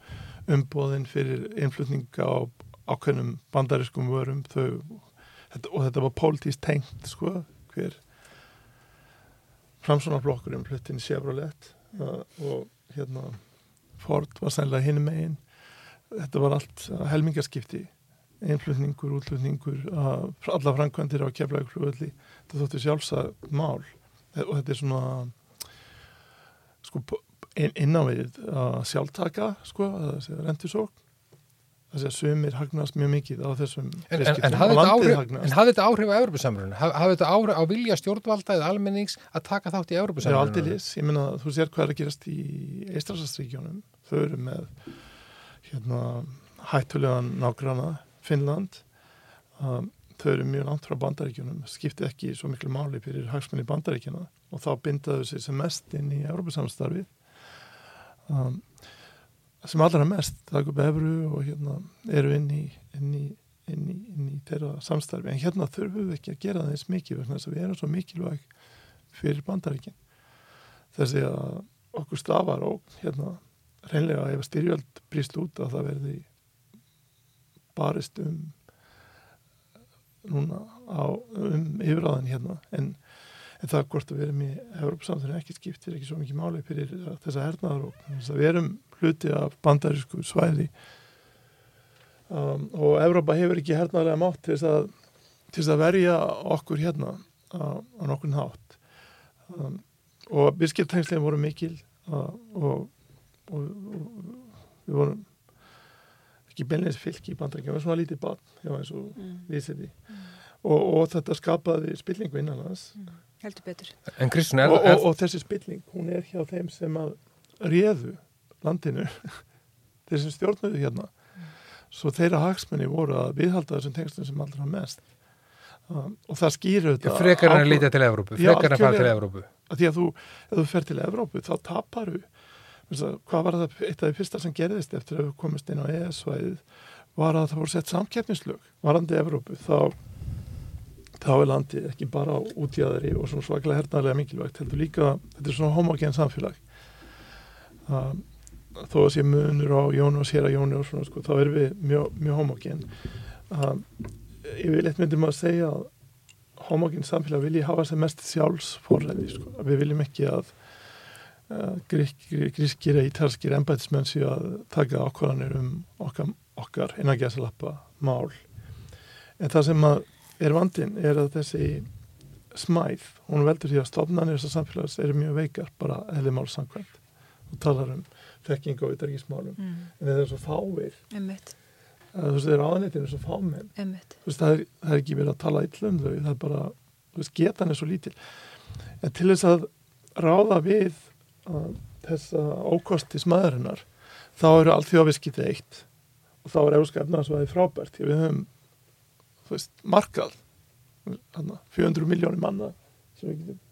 umbóðin fyrir innflutninga á ákveðnum bandarískum vörum þau, og þetta var pólitíst tengt sko, hver framsvonarblokkurinn pluttin Chevrolet uh, og hérna Ford var sænlega hinum megin. Þetta var allt uh, helmingaskipti. Einflutningur, útlutningur uh, alla framkvæmdir á keflaug flugvelli þetta þóttu sjálfsagt mál. Og þetta er svona sko inn, innávið að sjálftaka sko, rendusók þess að sumir hagnast mjög mikið á þessum En, en, en hafði þetta áhrif, á Európusamrunum? Hafði þetta áhrif á vilja stjórnvalda eða almennings að taka þátt í er Európusamrunum? aldrei lis, ég meina þú sér hvað er að gerast í Eistrasastríkjónum, þau eru með hérna hættulegan nágrana, Finnland. Um, þau eru mjög langt frá bandaríkjónum, skipti ekki svo miklu máli fyrir hagsmunni bandaríkjana og þá bindaðu sig sem mest inn í Európa-samstarfið um, sem allra mest það er efru og hérna eru inn í, inn í, inn í, inn í þeirra samstarfi. En hérna þurfum við ekki að gera það eins mikið þess að við erum svo mikilvæg fyrir bandaríkin. Þessi að okkur stafar og hérna reynlega ef styrjöld brýst út að það verði barist um núna á, um yfiráðan hérna. En, en það hvort að við erum í Európsamþurinn ekki skiptir ekki svo mikið máli fyrir þessa hernaðar og þess að við erum hluti af bandarísku svæði. Um, og Európa hefur ekki hernaðarlega mátt til þess að, til þess að verja okkur hérna á, á nokkurn hátt. Um, og viðskiptængslegin voru mikil uh, og, og, og við vorum ekki beinleins fylki í bandaríkjum, við varum svona lítið barn Mm. setjum og, og þetta skapaði spillingu innan hans Heldur betur. En Kristján, er, og, og, og þessi spilling, hún er hjá þeim sem að réðu landinu þeir sem stjórnuðu hérna svo þeirra hagsmenni voru að viðhalda þessum tengstum sem allra mest um, og það skýrur þetta frekar en að lítja til Evrópu, frekar en að fara til. Evrópu. að því að þú, ef þú fer til Evrópu þá taparu hvað var það, eitt af því fyrsta sem gerðist eftir að við komist inn á ES-svæðið var að það voru sett samkeppnislög varandi Evrópu, þá þá er landið ekki bara útjæðari og svona svaklega hernaðlega mikilvægt heldur líka, þetta er svona homogen samfélag. Um, þó að sé munur á Jónu og sér að Jónu og svona sko, þá erum við mjög, mjög homogen um, ég vil eitt myndum að segja að homogen samfélag vilji hafa sem mest sjálfsforræði sko. við viljum ekki að uh, grískir eða ítalskir embætismenn séu að taka ákvarðanir um okkar, okkar innangjæðsalappa mál. En það sem að er vandin er að þessi smæð, hún veldur því að stofnanir þessar samfélags eru mjög veikar bara eðli málsangvæmt og talar um þekking á yttergismálum Mm. en það er svo fáir. Að þú veist, þeir áðanetinu svo fámenn. Þú veist, það er, það er ekki verið að tala illa um þau, það er bara, þú veist, getan er svo lítil. En til þess að ráða við uh, þessa ókosti smaðurinnar, þá eru allt þjóðviskitið eitt og þá er európska efnaðarsvæði frábært, því við höfum, veist, markað, hana, 400 miljónir manna sem við getum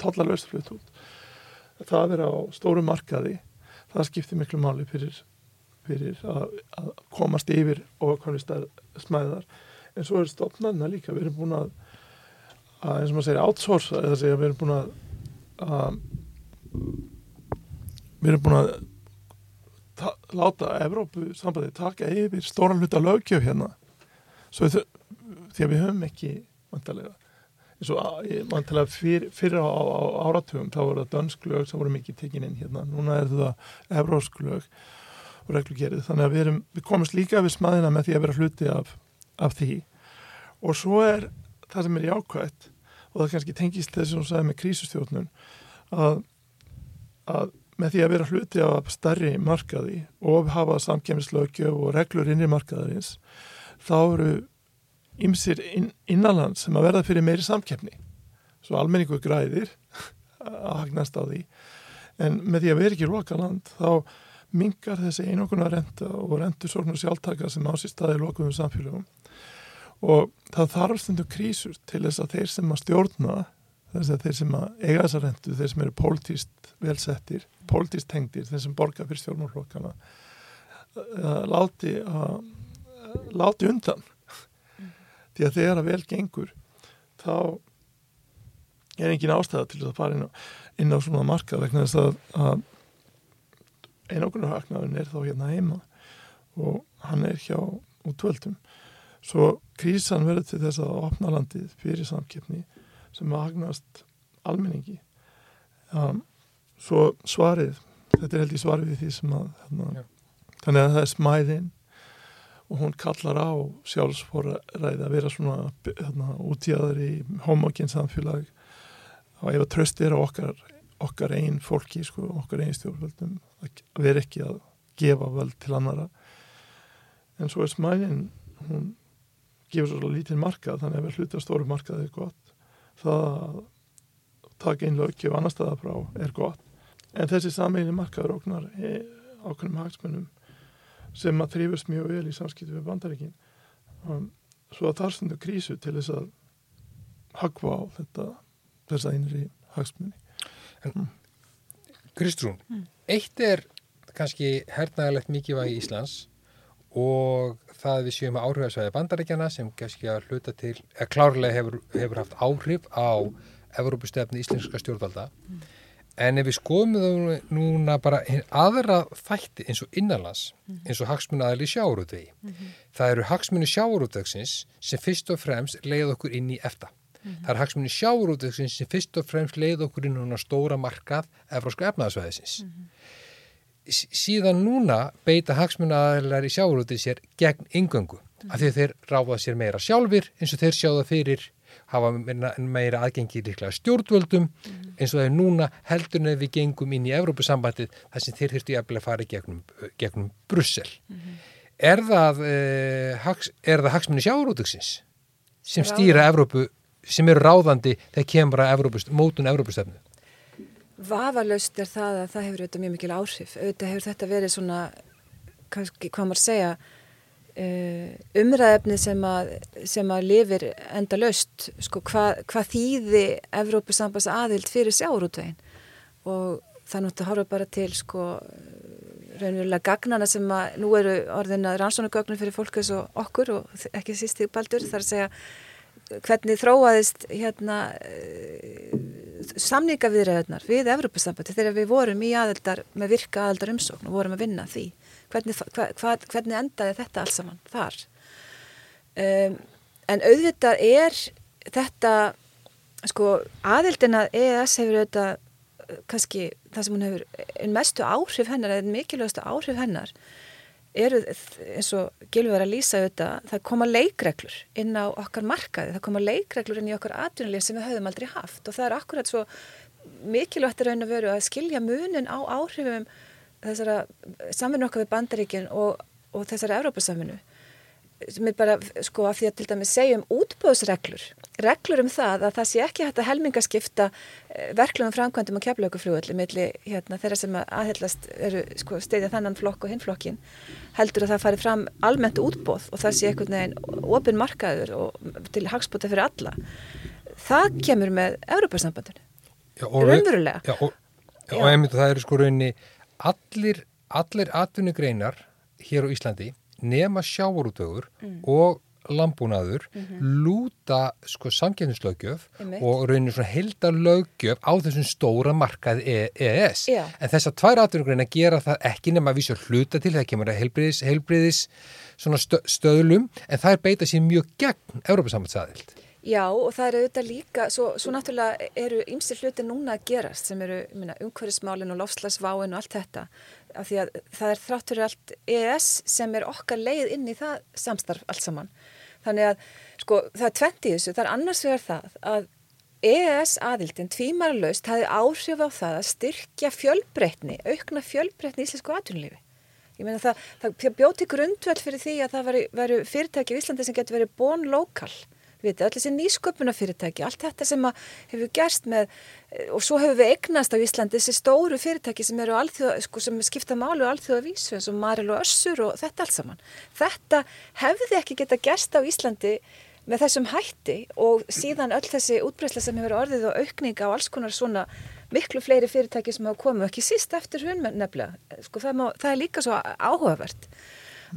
tollalöst flutt út. Það að vera á stóru markaði. Það skiptir miklu máli fyrir, fyrir að, að komast yfir og hvernig smæðar. En svo er stofnarna líka við erum búin að, að eins og maður segir outsource eða segja við erum búin að, að við erum búin að ta, láta Evrópu sambandi taka yfir stóran hluta lögjöf hérna. Svo því að við höfum ekki vantarlega eins og vantarlega fyr, fyrir á, á, áratugum þá voru það dönsk lög sem voru mikið tekin inn hérna. Núna er það evrósk lög og reglugerið þannig að við, erum, við komumst líka við smaðina með því að vera hluti af, af því. Og svo er það sem er jákvægt og það kannski tengist þessi sem sagði með krísustjórnun að, að með því að vera hluti af starri markaði og hafa samkemislaugjöf og reglur inn í markaðarins þá eru ymsir inn, innanland sem að verða fyrir meiri samkefni svo almenningu græðir að hagnast á því. En með því að vera ekki lokaland þá mingar þessi einokuna renta og rentur sóknar sjálftaka sem ásist staði lokuðum samfélagum og það þarf stundu krísur til þess að þeir sem að stjórna þess að þeir sem að eiga þessa rentu, þeir sem eru pólitíst velsettir, pólitíst tengdir, þeir sem borga fyrir stjórnmálflokkana uh, láti að láti undan. Því að þegar að vel gengur þá er engin ástæða til að fara inn á, inn á svona marka vegna þess að, að einókunarhagnaðun er þá hérna heima og hann er hjá útvöldum svo krísan verður til þess að opna landið fyrir samkeppni sem agnast almenningi. Um, svo svarið þetta er held í svarið við því sem að hérna, þannig að það er smæðin og hún kallar á sjálfsforræði að vera svona hérna, útíðaður í homogén samfélag. Og ef að tröst er á okkar, okkar einn fólki sko, okkar einn stjórnvöldum að vera ekki að gefa völd til annara en svo er smæðin hún gefur svo lítið markað þannig að ef hluti á stóru markað er gott það að taka inn lögjöf annar staða frá er gott. En þessi sammeilin markaður oknar ákveðnum hagsmunum sem að þrýfast mjög vel í samskiptu við bandaríkin um, svo að þar stundu krísu til þess að hagfa á þetta þess að einri hagsmunni mm. Kristrún mm. eitt er kannski hernaðilegt mikilvægi í Íslands og það við séum áhrifasvæði bandaríkjana sem kannski að hluta til, eða klárlega hefur, hefur haft áhrif á Evrópustefni íslenska stjórnvalda mm. En ef við skoðum það núna bara aðra þætti eins og innanlands mm. eins og hagsmunni aðli sjáurútvegi mm -hmm. það eru hagsmunni sjáurútvegsins sem fyrst og fremst leið okkur inn í efta -hmm. það eru hagsmunni sjáurútvegsins sem fyrst og fremst leið okkur inn á stóra markað Evróska efnaðsvæðisins -hmm síðan núna beita hagsmunnaðalar í sjáurútið sér gegn yngöngu mm. af því þeir ráða sér meira sjálfur eins og þeir sjáða fyrir hafa meira aðgengi líklega stjórnvöldum mm. eins og þeir núna heldur nefn við gengum inn í Evrópusambandið þar sem þeir þurftu jafnvel að fara gegnum, gegnum Brussel mm. er það, eh, hags, það hagsmunni sjáurútiðsins sem stýra Evrópu sem eru ráðandi þegar kemur að mótun Evrópustöfnu Vafalaust er það að það hefur auðvitað mjög mikil áhrif. Auðvitað hefur þetta verið svona, kannski, hvað maður segja, umræðefni sem að, sem að lifir enda laust. Sko, hvað, hvað þýði Evrópusambas aðild fyrir sjárútveginn? Og það náttúrulega horfa bara til, sko, raunverulega gagnana sem að nú eru orðina rannsónagögnum fyrir fólk eins og okkur og ekki síst í baldur. Það er að segja hvernig þróaðist hérna samningaviðræðunar við Evrópusambandi þegar við vorum í aðeldar með virka aðeldar umsókn og vorum að vinna því hvernig, hva, hva, hvernig endaði þetta alls saman þar? Um, en auðvitað er þetta sko aðeldina EES hefur auðvitað kannski það sem hún hefur en mestu áhrif hennar eða mikilvægastu áhrif hennar eru eins og Gilvi var að lýsa auðvitað, það koma leikreglur inn á okkar markaði, það koma leikreglur inn í okkar atvinnulíf sem við höfum aldrei haft. Og það er akkurat svo mikilvægt raun að veru að skilja munin á áhrifum þessara samvinnu okkar við bandaríkin og, og þessara Európa-samvinnu sem er bara sko að því að til dæmi segjum útbóðsreglur reglur um það að það sé ekki hægt að helmingaskipta eh, verklum framkvæmdum og keflaugufljóðalli milli hérna, þeirra sem aðhellast eru sko steyðja þannan flokk og hinflokkin heldur að það fari fram almennt útbóð og það sé einhvern veginn ofin markaður og til hagspota fyrir alla það kemur með Európa-sambandinu, og raunverulega. Já, og, Já. og einmitt það eru sko rauninni allir, allir atvinnugreinar hér á Íslandi nema sjávarútögur Mm. og lambúnaður lúta sko samkjöfnislaugjöf Mhm. Einmitt. og rauninni svona heldar löggjöf á þessum stóra markaði E- EES. Já. En þessar tvær atvinnugreinar gera það ekki nema að vísa hluta til það kemur að heilbriðis, heilbriðis svona stö, stöðlum en það er beita sér mjög gegn Európa-sambandsaðild. Já, og það er auðvitað líka, svo, svo náttúrulega eru ymsir hluti núna að gerast sem eru umhverfismálin og lofslagsváin og allt þetta, af því að það er þráttur allt EES sem er okkar leið inn í það samstarf allt saman. Þannig að, sko, það er tvent í þessu, það er annars vegar það að EES aðildin tvímarlaust hafi áhrif á það að styrkja fjölbreytni, aukna fjölbreytni í íslensku atvinnulífi. Ég meina það, það bjóti grundvöld fyrir því að það veru, veru fyrirtæki á Íslandi sem getur verið born lokal. Við veitum, allir þessi nýsköpuna fyrirtæki, allt þetta sem hefur gerst með, og svo hefur við eignast á Íslandi þessi stóru fyrirtæki sem alþjóða, sko, sem skipta málu og alþjóða vísu eins og Maril og Össur og þetta allt saman. Þetta hefði ekki geta gerst á Íslandi með þessum hætti og síðan öll þessi útbreysla sem hefur orðið og aukning á alls konar svona miklu fleiri fyrirtæki sem hafa komið, ekki síst eftir hrun nefnilega. Sko, það, má, það er líka svo áhugavert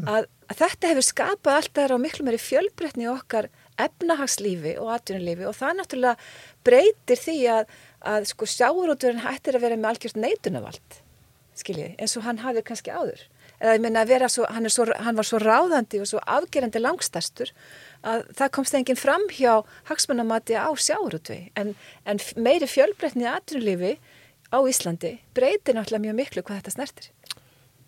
að, að þetta hefur skapað allt það á miklu meiri fjölbreytni okkar efnahagslífi og atvinnulífi og það náttúrulega breytir því að, að sko sjáurúturinn hættir að vera með algjört neitunavald skiljiði, eins og hann hafið kannski áður. Eða ég meina að vera svo hann, svo, hann var svo ráðandi og svo afgerandi langstastur að það komst enginn fram hjá hagsmannamati á sjáurútvi en, en meiri fjölbreytni í atvinnulífi á Íslandi breytir náttúrulega mjög miklu hvað þetta snertir.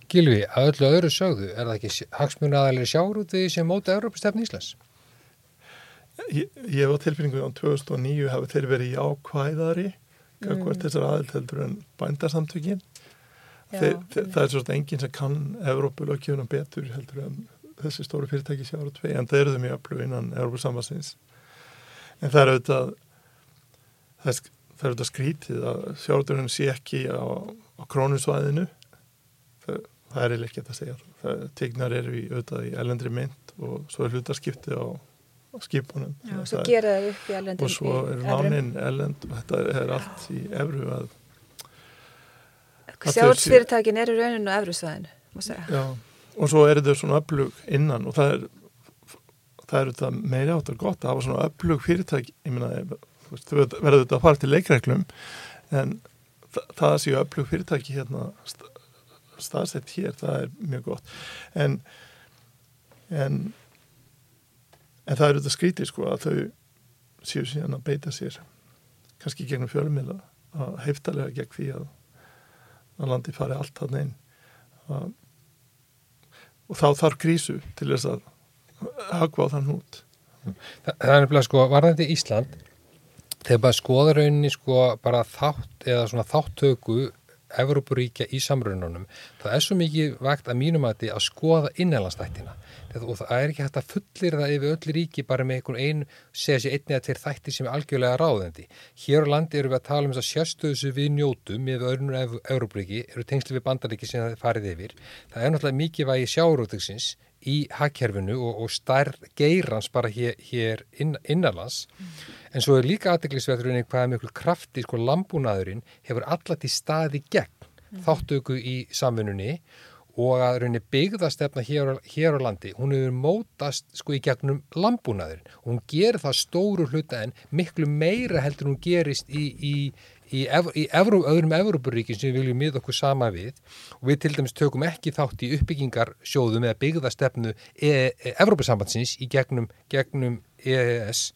Gilvi, að öllu öðru sögðu, er það ekki hagsmunnaðalir sjáurúti sem móta Európa-stefni Íslands? Ég, ég hef á tilfinningu á 2009 hafi þeir verið jákvæðari mm. hvert þessar aðild heldur en bændarsamtökin. Þeir, þeir, það er svolítið enginn sem kann Evrópulökjuna betur heldur en þessi stóru fyrirtæki sjáru tvei en það eru þau mjög öflug innan Evrópusambassins. En það er auðvitað það er, það er auðvitað skrítið að sjáruturinn sé ekki á, á krónusvæðinu það, það er ekki að segja það. Tegnar eru í, auðvitað í elendri mynd og svo er hlutarskipti á á skipunum Já, og svo gera það upp í elendum og svo er lánin elend og þetta er allt í efru að Sjáurtsfyrirtækin eru rauninu á efrusvæðinu Já, og svo eru þau svona öflug innan og það er það eru þetta meiri áttur gott að hafa svona öflug fyrirtæk ég minna, þú verður þetta að fara til leikreglum en það, það séu öflug fyrirtæki hérna staðsett hér, það er mjög gott. En en En það eru þetta skrítið sko að þau séu síðan að beita sér kannski gegnum fjölumila að heiftalega gegn því að, að landi fari allt hann einn og þá þarf grísu til þess að hagva á þann hút. Það, það er nefnilega sko, varðandi Ísland þegar bara skoða rauninni sko bara þátt eða svona þáttöku Evrópuríkja í samrununum það er svo mikið vægt að mínum að að skoða innanlandsþættina og það er ekki hægt að fullir það yfir öll ríki bara með einhvern einu, segja sér einni að þeir þætti sem er algjörlega ráðandi. Hér á landi eru við að tala um þess að sérstöðu sem við njótum með öðrunum Evrópuríki, eru tengsli við bandaríki sem það farið yfir. Það er náttúrulega mikið vægi sjárótiksins í hakkerfinu og, og stærð geirans bara hér, hér inn, innanlands mm. en svo er líka aðdeglisveðurinn hvaða miklu krafti sko lambúnaðurinn hefur allat í staði gegn mm. þáttöku í samfununni og að rauninni byggðastefna hér, hér á landi, hún hefur mótast sko í gegnum lambúnaðurinn og hún gerir það stóru hluta en miklu meira heldur hún gerist í, í í, í Evró, öðrum Evrópuríkin sem við viljum miða okkur sama við og við til dæmis tökum ekki þátt í uppbyggingarsjóðum eða byggðastefnu e, e, Evrópusambandsins í gegnum, gegnum EES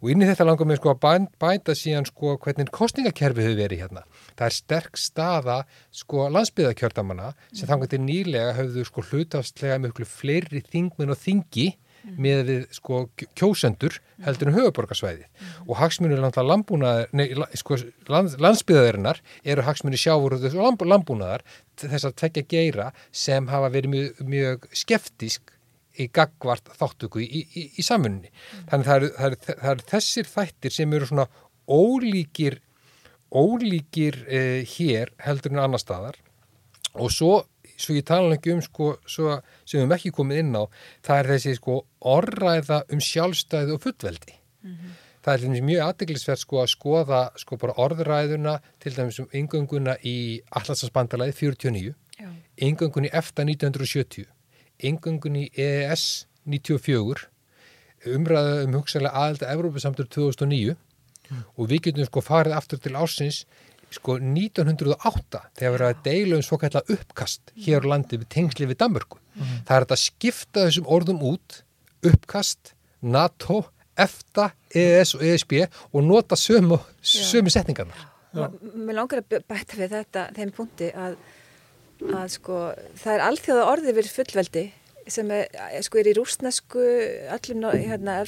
og inn í þetta langar með sko að bæta síðan sko hvernig kostningakerfi hefur verið hérna. Það er sterk staða sko landsbyðakjördamanna sem þannig til nýlega höfðu sko hlutastlega mjög fleiri þingmenn og þingi mm. með við sko kjósendur heldur en höfuborgarsvæði mm. og hagsmunir sko land, landsbyðaðurinnar eru hagsmunir sjáfúröðus og lamb, lambúnaðar þess að tekja geira sem hafa verið mjög, mjög skeftisk í gagvart þáttöku í, í, í samfunni. Mm. Þannig það eru, það, eru, það eru þessir þættir sem eru svona ólíkir ólíkir eh, hér heldur en annar staðar og svo, svo ég tala ekki um sko, svo, sem við hefum ekki komið inn á það er þessi sko orræða um sjálfstæði og fullveldi mm -hmm. það er mjög aðdeglisverð sko að skoða sko bara orðræðuna til dæmis um yngönguna í Allarsansbandalagi 49, Já. yngöngun í EFTA 1970, yngöngun í EES 94, umræða um hugsaðlega aðelda Evrópusamtur 2009 og við getum sko farið aftur til ársins sko 1908 þegar erum að deila um svo kallar uppkast hér á landi við tengsli við Danmörku. Það er að skipta þessum orðum út, uppkast, NATO, EFTA, EES og ESB og nota sömu, sömu setningarnar. Mér langar að bæta við þetta þeim punkti að, að sko, það er alþjóða orði við fullveldi sem er, sko, er í rúsnesku, allum hérna,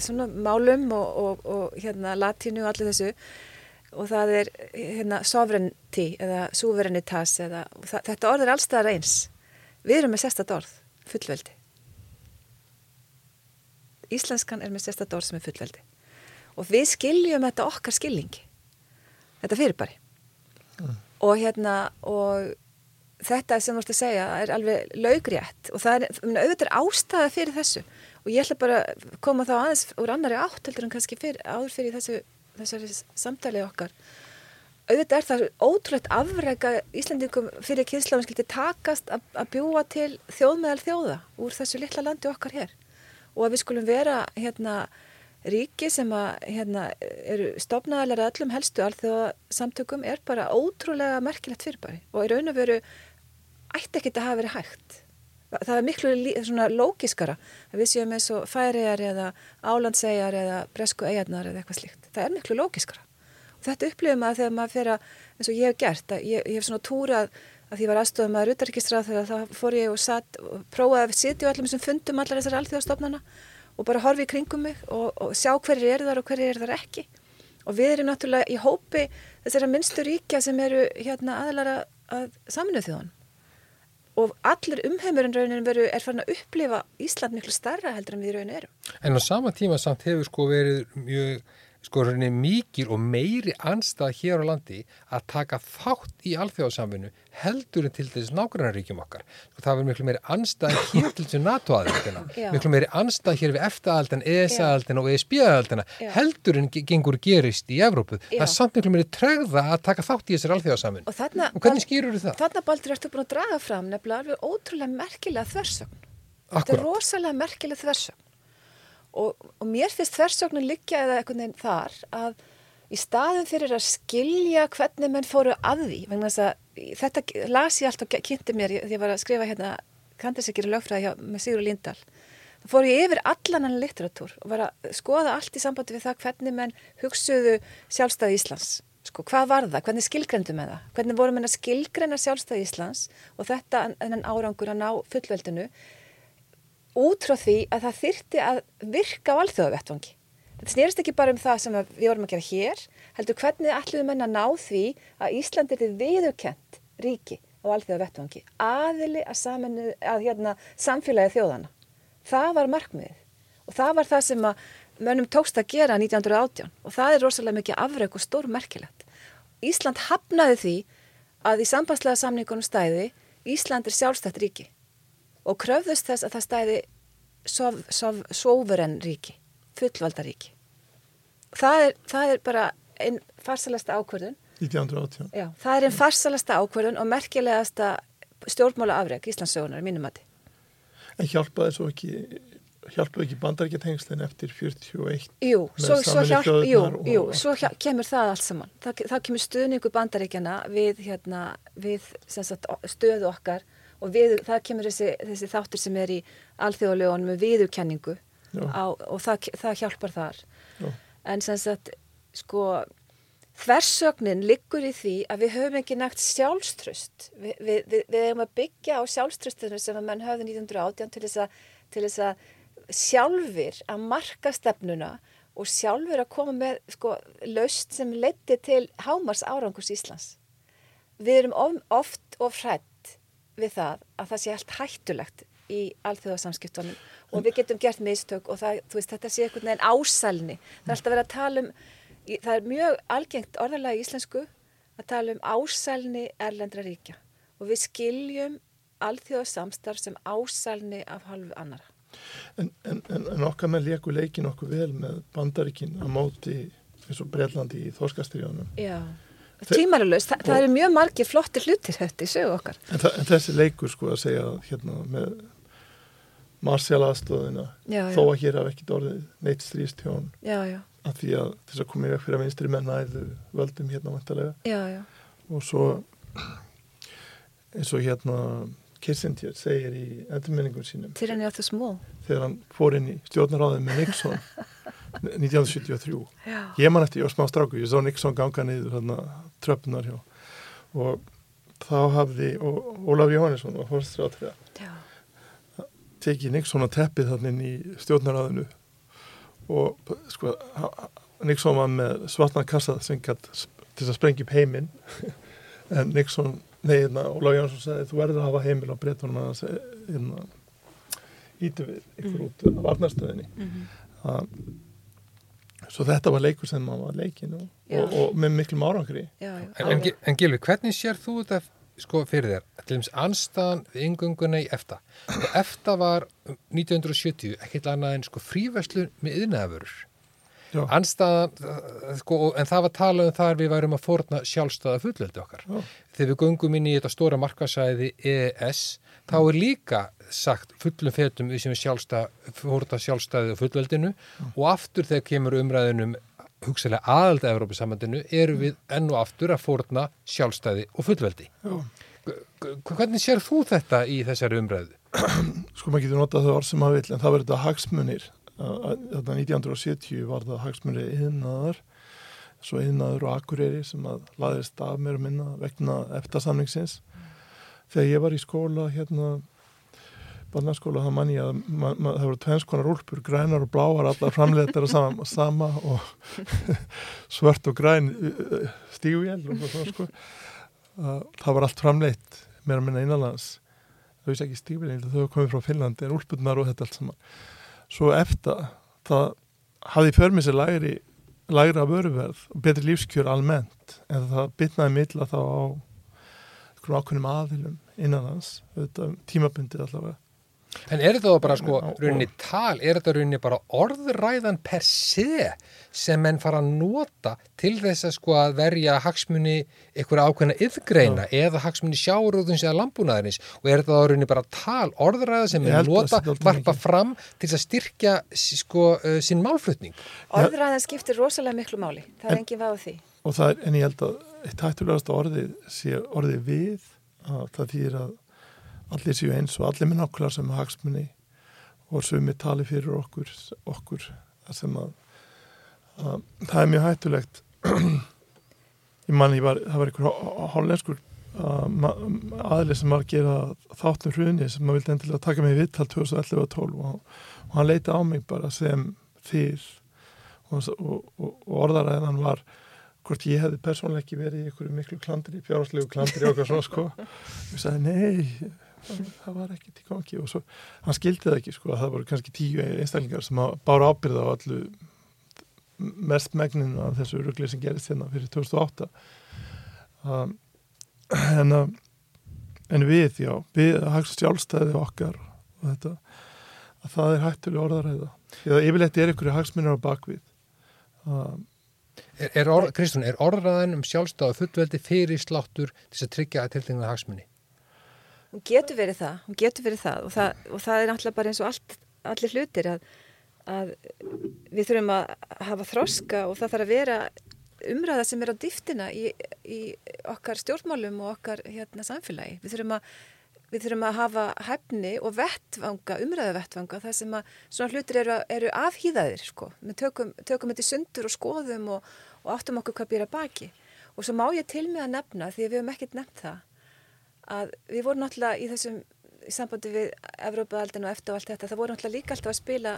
svona málum og, og, og hérna latínu og allir þessu og það er hérna sovereignty eða suverenitas eða, það, þetta orð er allstaðar eins. Við erum með sérstætt orð, fullveldi. Íslenskan er með sérstætt orð sem er fullveldi. Og við skiljum þetta okkar skilningi. Þetta fyrirbæri. Og hérna, og þetta sem þú ert að segja er alveg laugrétt og það er, auðvitað ástæða fyrir þessu og ég ætla bara að koma þá aðeins úr annari átt heldur en kannski fyrir, áður fyrir þessu, þessari samtalið okkar. Auðvitað er það ótrúlegt afrega Íslandingum fyrir kynnslafum skilti takast að, að bjúa til þjóð meðal þjóða úr þessu litla landi okkar hér. Og að við skulum vera hérna ríki sem að hérna eru stopnaðalega öllum helstu alþjóða samtökum er bara ótrúlega merkilegt fyrirbæri. Og í raun og veru ætti ekki að hafa verið hægt. Það er miklu svona lógiskara að við séum eins og færiðar eða álandsegjar eða bresku eigarnar eða eitthvað slíkt. Það er miklu lógiskara. Og þetta upplifum að þegar maður fer að, eins og ég hef gert, ég, ég hef svona túrað að því var aðstofum að rutarikistráð þegar þá fór ég og satt og prófaði að sitja á allum þessum fundum allar þessar alþjóðastofnana og bara horfi í kringum mig og, og sjá hverjir eru þar og hverjir eru þar ekki. Og við erum náttúrulega í hópi þessara minnstu ríkja sem eru hérna aðlara að saminu þjóðan og allir umheimurinn raunin veru er farin að upplifa Ísland miklu starra heldur en við raunin erum. En á sama tíma samt hefur sko verið mjög sko rauninni mikil og meiri anstað hér á landi að taka þátt í alþjóðasamvinnu heldur en til þess nágrannaríkjum okkar. Sko, það verður miklu meiri anstað hér til þessu NATO-aðildina, miklu meiri anstað hér við EFTA-aðildina, ES-aðildina og ESB-aðildina heldur en ge- gengur gerist í Evrópu. Já. Það er samt miklu meiri tregða að taka þátt í þessar alþjóðasamvinnu. Og Og hvernig skýrur það? Þarna baldur ertu búin að draga fram nefnilega alveg ótrúlega merkilega þversögn. Þetta er rosalega merkilega þversögn. Og, og mér finnst þversögnin liggja eða einhvern veginn þar að í staðin fyrir að skilja hvernig menn fóru að því, vegna þess að þetta las ég allt og kynnti mér því ég var að skrifa hérna kandisekir lögfræði hjá, með Sigur Lindahl. Það fór ég yfir allan hann litteratúr og var að skoða allt í sambandi við það hvernig menn hugsuðu sjálfstæði Íslands. Sko, hvað var það? Hvernig skilgreindu með það? Hvernig voru menn að skilgreina sjálfstæði Íslands og þetta en árangur að ná fullveldinu út frá því að það þyrti að virka á alþjóðavettvangi. Þetta snýrist ekki bara um það sem við vorum að gera hér, heldur hvernig ætluðum menn að ná því að Ísland er viðurkent ríki á alþjóðavettvangi, aðili að, saminu, að hérna, samfélagi þjóðana. Það var markmiðið og það var það sem mönnum tókst að gera 1918 og það er rosalega mikið afrauk og stór merkilegt. Ísland hafnaði því að í sambandslega samningunum stæði Ísland er sjálfstætt ríki og kröfðust þess að það stæði sov, sov, sóveren ríki, fullvalda ríki. Það er, það er bara einn farsalasta ákvörðun, 1918. já, það er einn farsalasta ákvörðun og merkilegasta stjórnmála afreg Íslandsögunar, mínum mati. En hjálpaði svo ekki, hjálpaði ekki bandarækjatengslinn eftir 41? Jú, svo, svo, hjálp, jú, jú, svo hjá, kemur það allt saman. Það, það kemur stuðningu bandaríkjana við, hérna, við sagt, stöðu okkar og við, það kemur þessi, þessi þáttur sem er í alþjóðalögunum með viðurkenningu Já. á, og það, það hjálpar þar. Já. En sem sagt, sko, þversögnin liggur í því að við höfum ekki nægt sjálfströst. Vi, við, við, við hefum að byggja á sjálfströstinu sem að menn höfðu 1918 til þess að, til þess að sjálfur að marka stefnuna og sjálfur að koma með sko, laust sem leiti til hámars árangurs Íslands. Við erum of, oft of hrætt við það að það sé allt hættulegt í alþjóðasamskiptunum og við getum gert mistök og það, veist, þetta sé einhvern veginn ásælni. Það er alltaf verið að tala um, það er mjög algengt orðalega í íslensku að tala um ásælni erlendra ríkja og við skiljum alþjóðasamstarf sem ásælni af halvu annara. En, en, en, okkar með leiku leikin okkur vel með bandaríkin að móti eins og Breitlandi í Þorskastriðunum. Já, tímalulegst, Þa, það eru mjög margir flotti hlutir þetta í sögu okkar. En, þa- en þessi leikur sko að segja hérna með Já, já. þó að hér hafa ekkit orðið neitt stríðstjón. Já, já, að því að þess að komið vekk fyrir að vinstri menn æðu völdum hérna já, og svo eins og hérna Kissinger segir í endurminningum sínum. Þegar hann fór inn í stjórnaráðið með Nixon 1973. Já, ég man eftir, ég var smá stráku, ég sá Nixon ganga niður hérna tröppunar hjá. Og þá hafði Ólaf Jóhannesson og fórstrátrið já, tekið Nixon að teppið þannig inn í stjórnaráðinu og sko Nixon var með svartna kassa sem gætt til að sprengja upp heiminn. En Nixon, nei, hérna, Ólaf Jónsson sagði þú verður að hafa heimil á breytunum að hérna, ítu við ykkur út af varnarstöðinni. Mhm, að svo þetta var leikur sem maður var leikin og, og, og með miklum árangri já, já. En, en, en Gilvi, hvernig sér þú þetta sko fyrir þér? Til dæmis anstaðan við yngönguna í EFTA. Og EFTA var um 1970 ekkert annað en sko fríverslun með yðnaðavörur. Já. Anstaðan, uh, sko, en það var talað um þar við værum að forna sjálfstæða fullöldi okkar. Já. Þegar við göngum inn í þetta stóra markasæði EES, þá er líka sagt fullum fetum við sem við sjálfstæð, forna sjálfstæði og fullöldinu og aftur þegar kemur umræðinum hugsalega aðald að Evrópusamandinu erum við enn og aftur að forna sjálfstæði og. Já. G- Hvernig sér þú þetta í þessari umræðu? sko maður getur notað það orð sem maður vill en það verður þetta hagsmunir þetta 1970 var það hagsmunir yðnaðar svo yðnaður og akureyri sem að laðist af mér og minna vegna eftasamningsins. Þegar ég var í skóla hérna barnaskóla það mann ég að ma ma það voru tvennskonar úlpur, grænar og bláar allar framleitar sama, sama og svört og græn stígvél og svona sko. Að það var allt framleitt meira minna innanlands. Þau vissi ekki stígvélin, þau komið frá Finnlandi en úlpurnar og þetta allt saman svo eftir það hafði för með sér lægri lægra vöruverð og betri lífskjör almennt en það bytnaði milla þá á einhverjum ákveðnum aðilum innanlands, auðvitað tímabundið allavega En er þetta þá bara sko rauninni tal, er þetta rauninni bara orðræðan per se sem menn fara að nota til þess að sko að verja hagsmunni einhverja ákveðna yðgreina eða hagsmunni sjáurúðins eða lambúnaðarins og er þetta þá rauninni bara tal, orðræða sem menn nota, sé varpa fram til þess að styrkja sko uh, sinn málflutning. Orðræðan skiptir rosalega miklu máli. Það er En- engin váð því. og það er, en ég held að eitt hættulegast orðið sé orðið við að það þýðir að allir séu eins og allir með nákvæmlega sem hagsmunni og sumi tali fyrir okkur okkur sem að, að það er mjög hættulegt ég man ég var það var einhver hollenskur uh, aðli sem var að gera þáttum hruni sem maður vildi endilega taka mig í viðtal 2011 og 12 og, og hann leita á mig bara sem þýr og, og, og, og orðaræðan var hvort ég hefði persónulega ekki verið í einhverju miklu klandri, fjárhagslegu klandri og eitthvað svona sko. Ég sagði nei, það var ekki til gangi og svo, hann skildi það ekki sko, að það voru kannski tíu einstaklingar sem bára ábyrða á allu mest megninu af þessu ruggli sem gerist hérna fyrir 2008 um, en, að- en við, já, við hagst sjálfstæði okkar og þetta, að það er hættulega orðaræða. Að yfirleitt er einhverju hagsmunir á bakvið. Um, Er, er orð, er orðræðan um sjálfstáðu fullveldi fyrir sláttur til að tryggja að tiltingna hagsmunni? Hún getur verið það, hún getur verið það og það, og það er náttúrulega bara eins og allt, allir hlutir að, að við þurfum að hafa þroska og það þarf að vera umræða sem er á dýftina í, í okkar stjórnmálum og okkar hérna, samfélagi. Við þurfum að Við þurfum að hafa hefni og vettvanga, umræðu vettvanga, það sem að svona hlutir eru, eru afhýðaðir, sko. Við tökum, tökum þetta í sundur og skoðum og, og áttum okkur hvað býra baki. Og svo má ég til með að nefna, því að við hefum ekkert nefnt það, að við vorum náttúrulega í þessum í sambandi við Evrópaaldin og eftir og allt þetta, það voru náttúrulega líka alltaf að spila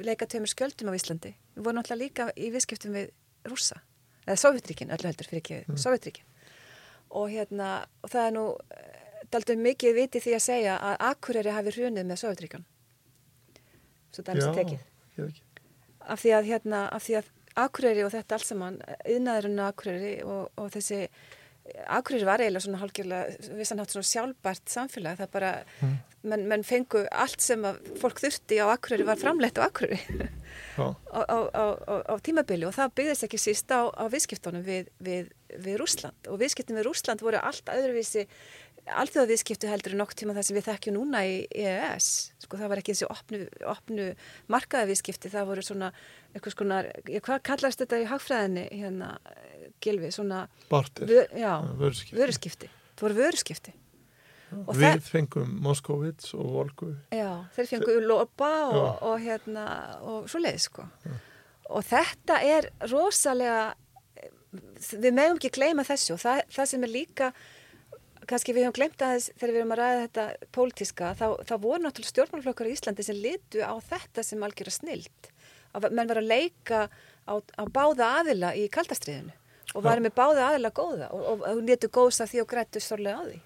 leika tömur skjöldum á Íslandi. Við vorum náttúrulega líka í viðskiptum við rússa, eða Sovjetríkin öllu heldur fyrir ekki, mm. Sovjetríkin og hérna, og það er nú daldum mikið viti því að segja að Akureyri hafi hrunið með Sovjetríkan svo dæmis að tekið. af því að hérna, af því að Akureyri og þetta allt saman, yðnaðurinn á Akureyri og, og þessi Akureyri var eiginlega svona hálfgjörlega vissan hátt svona sjálfbært samfélag? Það bara menn, menn fengu allt sem að fólk þurfti á Akureyri var framleitt á Akureyri. Á, á, á, á tímabili og það byggðist ekki síst á viðskiptunum við, við, við Rúsland og viðskiptum við Rúsland voru allt öðruvísi alþjóðaviðskiptu heldur nokk tíma það sem við þekkjum núna í EES sko það var ekki þessi opnu, opnu markaðaviðskipti, það voru svona eitthvað svona, hvað kallast þetta í hagfræðinni hérna, Gilvi, svona Barter, vör, já, vöruskipti, vöruskipti. það voru vöruskipti. Og Við það, fengum Moskovits og Volgu. Já, þeir fengum Lopa og, og hérna og svo leið sko. Já. og þetta er rosalega við meðum ekki gleyma þessu. Og það, það sem er líka kannski við höfum glemt aðeins þegar við erum að ræða þetta pólitíska, þá, þá voru náttúrulega stjórnmálflokkar í Íslandi sem litu á þetta sem algjör að snilt. Að menn var að leika á, á báða aðila í kaldastriðinu og varum með báða aðila góða og, og, og netu góðs að því og grættu stórlega á því.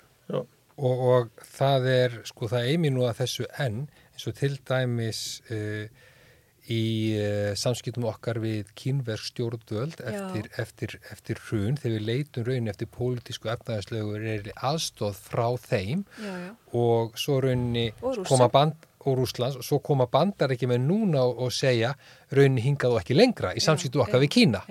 Og, og það er, sko það eimi nú að þessu enn, eins og til dæmis... Uh, í uh, samskiptum okkar við kínverk stjórnvöld eftir, eftir, eftir hrun þegar við leitum raunin eftir pólitísku efnaðarslögur er aðstóð frá þeim já, já. og svo rauninni koma band og Rúslands og svo koma bandar ekki með núna og, og segja raunin hingað og ekki lengra í samskiptu okkar við Kína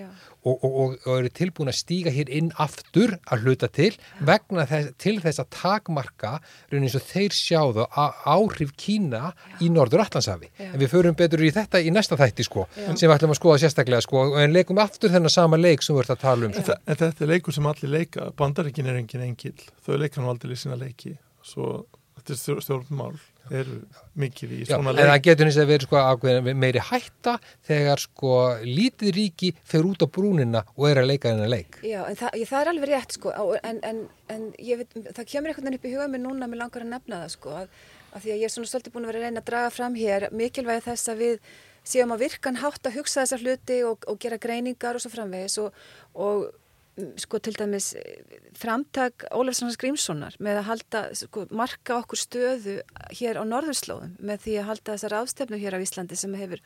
og, og, og eru tilbúin að stíga hér inn aftur að hluta til vegna þess, til þess að takmarka raunin eins og þeir sjáðu áhrif Kína í Norður Allandsafi en við förum betur í þetta í næsta þætti sko Já. sem við ætlum að skoða sérstaklega sko en leikum aftur þennan sama leik sem við ætlum að tala um sko. En þetta er leikur sem allir leika. Bandarikin er engin engil þau leika nú aldrei sína leiki. Svo þetta er stjórnmál eru mikið í svona leik. En það getur eins og verið sko meiri hætta þegar sko lítið ríki fer út á brúnina og er að leika þennan leik. Já, en það, ég, það er alveg rétt sko, en, en, en veit, það kemur einhvern veginn upp í huga mér núna, mér langar að nefna það sko, að, að því að ég er svona svolítið búin að vera að reyna að draga fram hér mikilvægi þess að við séum að virkan hátt að hugsa þessar hluti og, og gera greiningar og svo framvegis og, og sko til dæmis framtak Ólafssons Grímssonar með að halda, sko, marka okkur stöðu hér á norðurslóðum með því að halda þessar ástefnu hér á Íslandi sem hefur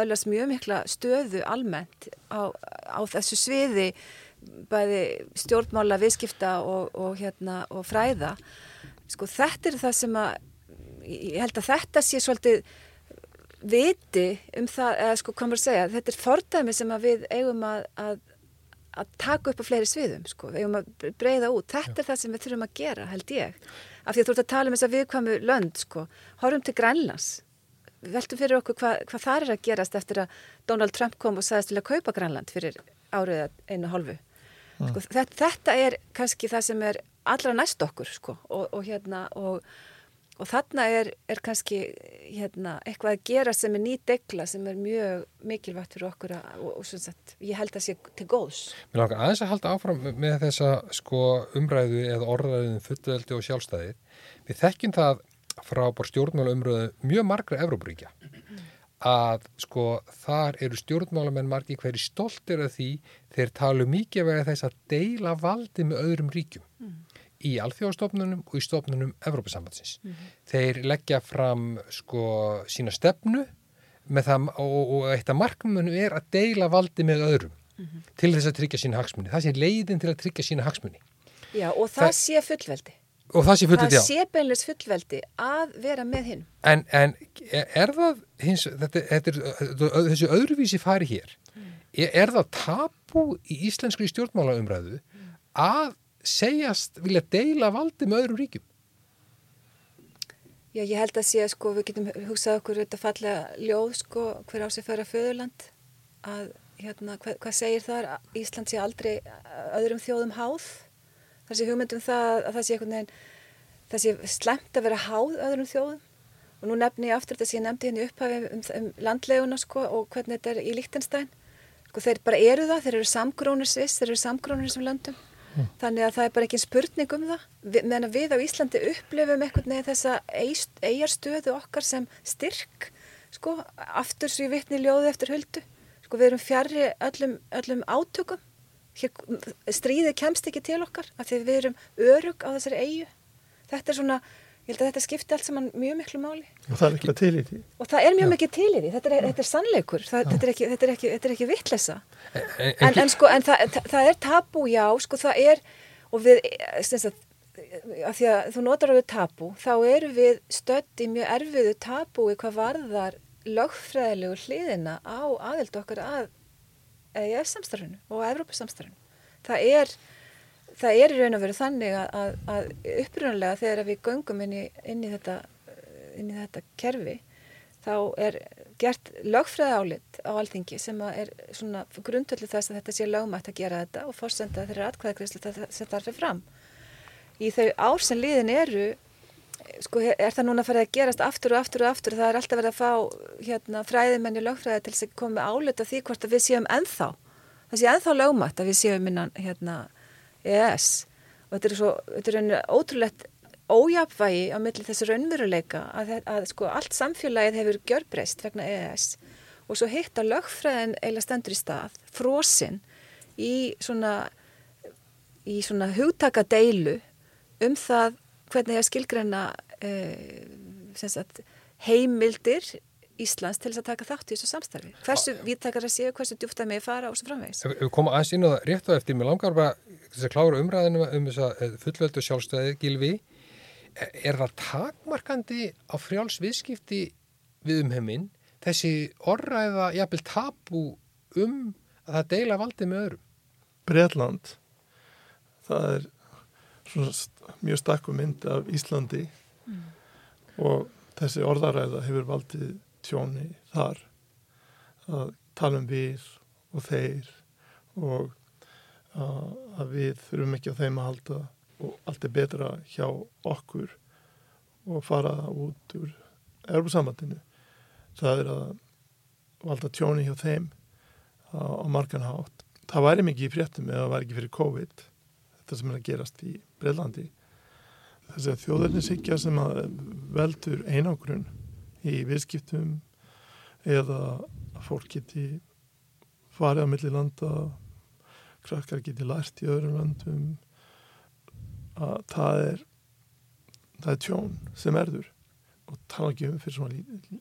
öllast mjög mikla stöðu almennt á, á þessu sviði bæði stjórnmála, viðskipta og, og, hérna, og fræða. Sko þetta er það sem að ég held að þetta sé svolítið viti um það, eða sko hvað maður segja, þetta er fordæmi sem að við eigum að, að að taka upp á fleiri sviðum sko, við erum að breyða út, þetta Já. er það sem við þurfum að gera held ég, af því að þú ert að tala um þess að viðkvæmu lönd sko, horfum til Grænlands. Við veltum fyrir okkur hvað hva það er að gerast eftir að Donald Trump kom og sagðist til að kaupa Grænland fyrir áriða einu hálfu. Sko, þetta, þetta er kannski það sem er allra næst okkur sko. Og, og hérna og Og þarna er, er kannski hérna, eitthvað að gera sem er nýtt degla sem er mjög mikilvægt fyrir okkur að, og, og sagt, ég held að sé til góðs. Mér langar aðeins að halda áfram með þessa sko, umræðu eða orðræðin um fullveldi og sjálfstæði. Við þekkjum það frá bara stjórnmála umröðu mjög margra Evrópuríkja mm. að sko þar eru stjórnmálamenn margi hverju stoltir af því þeir talu mikið vega þess að deila valdi með öðrum ríkjum. Mm í alþjóðastofnunum og í stofnunum Evrópasambatsins. Mm -hmm. Þeir leggja fram sko sína stefnu það, og, og eitt af markmunum er að deila valdi með öðrum mm -hmm. til þess að tryggja sína hagsmunni. Það sé leiðin til að tryggja sína hagsmunni. Já og það, það sé fullveldi. Og það sé fullveldi, já. Það sé beinleis fullveldi að vera með hinn. En, en er það hins, þetta, þetta er, þessu öðruvísi fari hér, mm. er, er það tapu í íslenskri stjórnmálaumræðu að segjast vilja deila valdi með öðrum ríkjum? Já, ég held að sé að sko við getum hugsað okkur þetta fallega ljóð sko hver á sig fara föðurland að hérna hvað, hvað segir þar? Ísland sé aldrei öðrum þjóðum háð. Þar sé hugmyndum það að það sé einhvern veginn það sé slemt að vera háð öðrum þjóðum. Og nú nefni ég aftur þetta sem ég nefndi hérna upphafi um, um landleguna sko og hvernig þetta er í Líktenstein sko þeir bara eru það, þeir eru samgrónir sviss, þeir eru samgrónir sem löndum Mm. Þannig að það er bara ekki spurning um það. Vi, meðan við á Íslandi upplifum eitthvað neð þessa eigarstöðu okkar sem styrk, sko, aftur svo í vittni ljóði eftir höldu. Sko, við erum fjari öllum, öllum átökum. Hér, stríði kemst ekki til okkar af því við erum örug á þessari eigu. Þetta er svona Ég held að þetta skipti allt saman mjög miklu máli. Og það er ekki til í því. Og það er mjög mikið til í því. Þetta er, þetta er sannleikur. Það, þetta er ekki, ekki, ekki vittlesa. En, en, sko, en það, það er tabú, já, sko, það er, og við, að, af því að þú notar á við tabu, þá eru við stödd í mjög erfiðu tabúi hvað varðar lögfræðilegu hliðina á aðild okkar að EF-samstarfinu og Evrópusamstarfinu. Það er, það er í raun og veru þannig að, að, að upprunlega þegar við göngum inn í, inn í, þetta, inn í þetta kerfi þá er gert lögfræði álit á alþingi sem er svona grundvöldu þess að þetta sé lögmætt að gera þetta og fórsenda þeirra atkvæðagreyslu sem það er fram. Í þau ár sem liðin eru, sko er það núna að fara að gerast aftur og aftur og aftur, það er alltaf verið að fá hérna, fræðimenni lögfræði til að koma álit af því hvort að við séum ennþá, það sé ennþá lögmætt að við séum innan hérna, ES og þetta er svo, þetta er ótrúlegt ójapvægi á milli þessu raunveruleika að, að sko allt samfélagið hefur gjörbreyst vegna EES og svo hitt að lögfræðin eiginlega stendur í stað, frosinn í svona, í svona hugtaka deilu um það hvernig ég skilgreina eh, heimildir Íslands til þess að taka þátt í þessu samstarfi. Hversu víttakar að séu, hversu djúft að mig fara og svo framvegis. Við komum aðeins inn á það rétt á eftir, mér langar bara þess að klára umræðinu um þess að eh, fullveldu sjálfstæði gilvi er það takmarkandi á frjáls viðskipti við umheiminn þessi orðræða jafnvel tapu um að það deila valdi með öðrum? Breitland það er svona mjög stakku mynd af Íslandi mm. og þessi orðaræða hefur valdið tjóni þar að tala um við og þeir og að við þurfum ekki á þeim að halda og allt er betra hjá okkur og fara út úr erfarsamandinu það er að valda tjóni hjá þeim á, á margan hátt. Það væri mikið í fréttum eða það væri ekki fyrir COVID þetta sem er að gerast í Breilandi þessi að þjóðarninsíkja sem að veldur einangrun í viðskiptum eða að fólk geti farið á milli landa krakkar geti lært í öðrum landum að það er það er tjón sem erður og tala ekki um fyrir svona lítið,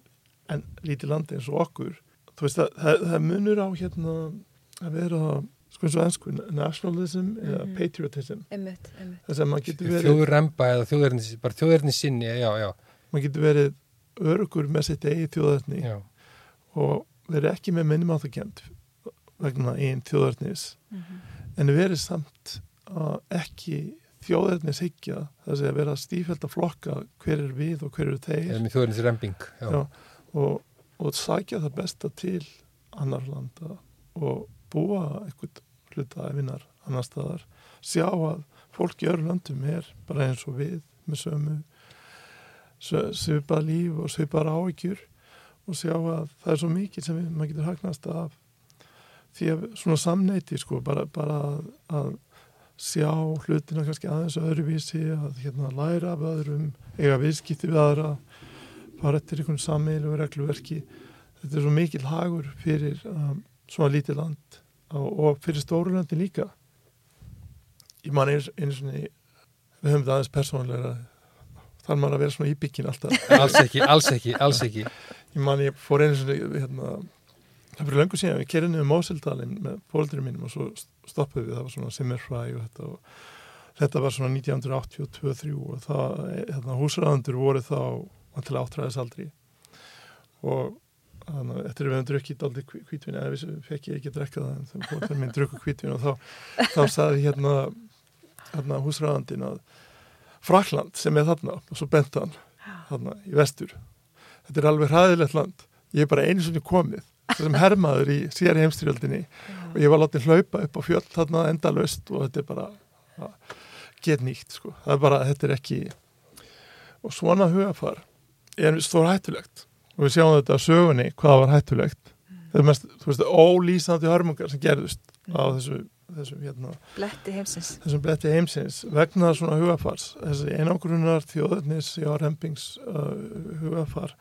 en lítið landi eins og okkur þú veist að það, það munur á hérna að vera sko eins og ennsku nationalism mm -hmm. eða mhm. patriotism þess að maður getur verið þjóðurremba eða þjóðurnis, bara þjóðurnis sinni já, já. maður getur verið örugur með sitt eigi þjóðurni og verið ekki með minnum á það kent vegna einn þjóðurnis mm -hmm. en verið samt að ekki þjóðirnis higgja þess að vera stífælt að flokka hver er við og hver eru þeir. Þjóðirnis remping já, og, og sækja það besta til annar landa og búa eitthvað hlutaæfinar annar staðar sjá að fólk í öru landum er bara eins og við með sömu svipað líf og svipað áhyggjur og sjá að það er svo mikið sem maður getur hagnast af því að svona samneiti sko bara, bara að, að sjá hlutina kannski aðeins öðruvísi að hérna læra af öðrum eiga viðskipti við aðra fara eftir einhvern sammeil og regluverki. Þetta er svo mikil hagur fyrir um, svona lítið land og, og fyrir stórulandi líka. Ég man eins og við höfum það aðeins persónleira þar mann að vera svona í byggin alltaf. Alls ekki, alls ekki, alls ekki. Ég man ég fór eins og hérna það fyrir löngu síðan við kerðum niður Mósildalinn með fólkdurum mínum og svo stoppuð við, það var svona Simmerfræ og þetta og þetta var svona 1982-3 og það, hérna, húsræðandur voru þá til áttræðisaldri. Og þannig að eftir að við hefum drukkið aldrei kvítvin eða við fekk ég ekki að drekka það en það var fyrir minn drukku kvítvin og þá, þá saði hérna, hérna húsræðandin að Frakland sem er þarna og svo Bentan þarna í vestur. Þetta er alveg hraðilegt land. Ég er bara einu er komið sem hermaður í sér heimstyrjöldinni og ég var látið hlaupa upp á fjöld þarna endalust og þetta er bara get nýtt sko, það er bara, þetta er ekki og svona hugafar er stór hættulegt. Og við sjáum þetta á sögunni hvaða var hættulegt. Þetta er mest, þú veist, ólýsandi hörmungar sem gerðust á þessu þessum hérna bletti heimsins. þessum bletti heimsins vegna svona hugafars þessi einangrunar þjóðurnis já, rempings uh, hugafar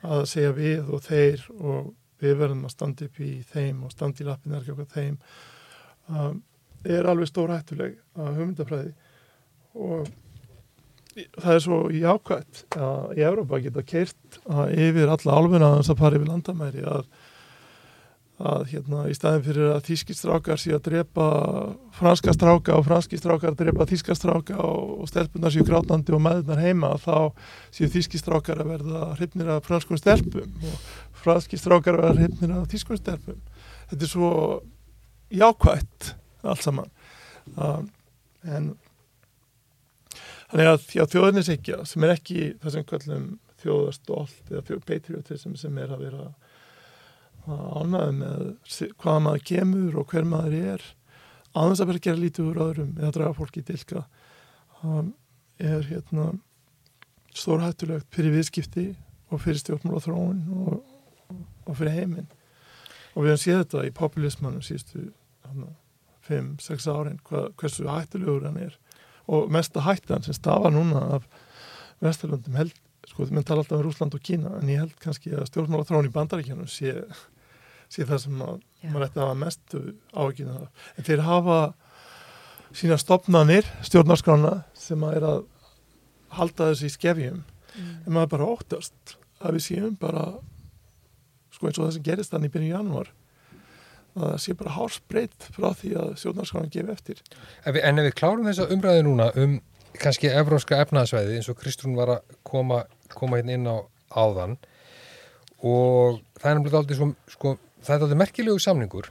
að segja við og þeir og við verðum að standa upp í þeim og standa í lappinar ekki okkar þeim um, er alveg stór hættuleg að hugmyndafræði. Og það er svo í ákvæmt að í Európa geta keirt yfir alla álfuna að þess að fara yfir landamæri að, að hérna í staðin fyrir að þíski strákar sé að drepa franska stráka og franski strákar að drepa þíska stráka og, og stelpunar séu grátandi og meðunar heima þá séu þíski strákar að verða hrifnir af franskum stelpum og franski strákar að verða hrifnir af þískum stelpum. Þetta er svo jákvægt allt saman. Um, en þannig að, að þjóðinnisekja sem er ekki það sem kallum þjóðastolt eða þjóðpatriotism sem er að vera ánæði með hvaða maður kemur og hver maður er. Aðeins að vera að gera lítið úr öðrum eða draga fólki dilka. Um, er hérna stórhættulegt fyrir viðskipti og fyrir stjórnmála þróun og, og fyrir heiminn. Og við hefum séð þetta í populismannum síðustu 5-6 árin hva, hversu hættulegur hann er. Og mesta hættan sem stafa núna af Vesturlundum held sko þið menn tala alltaf um Rúsland og Kína en ég held kannski að stjórnmála þróun í bandaríkjanum sé, sé það sem að maður ætti að hafa mestu ávikið en þeir hafa sína stopnanir, stjórnarskrána sem að er að halda þessu í skefjum. Mm. en maður bara óttast að við séum bara sko eins og það sem gerist þannig í byrju januar að það sé bara hálsbreytt frá því að stjórnarskrána gefi eftir. En, við, en ef við klárum þessa umræði núna um kannski evróska efnaðsvæði eins og Kristrún var að koma, koma hérna inn á áðan. Og það er náttúrulega aldrei sko, sko, það er aldrei merkilegu samningur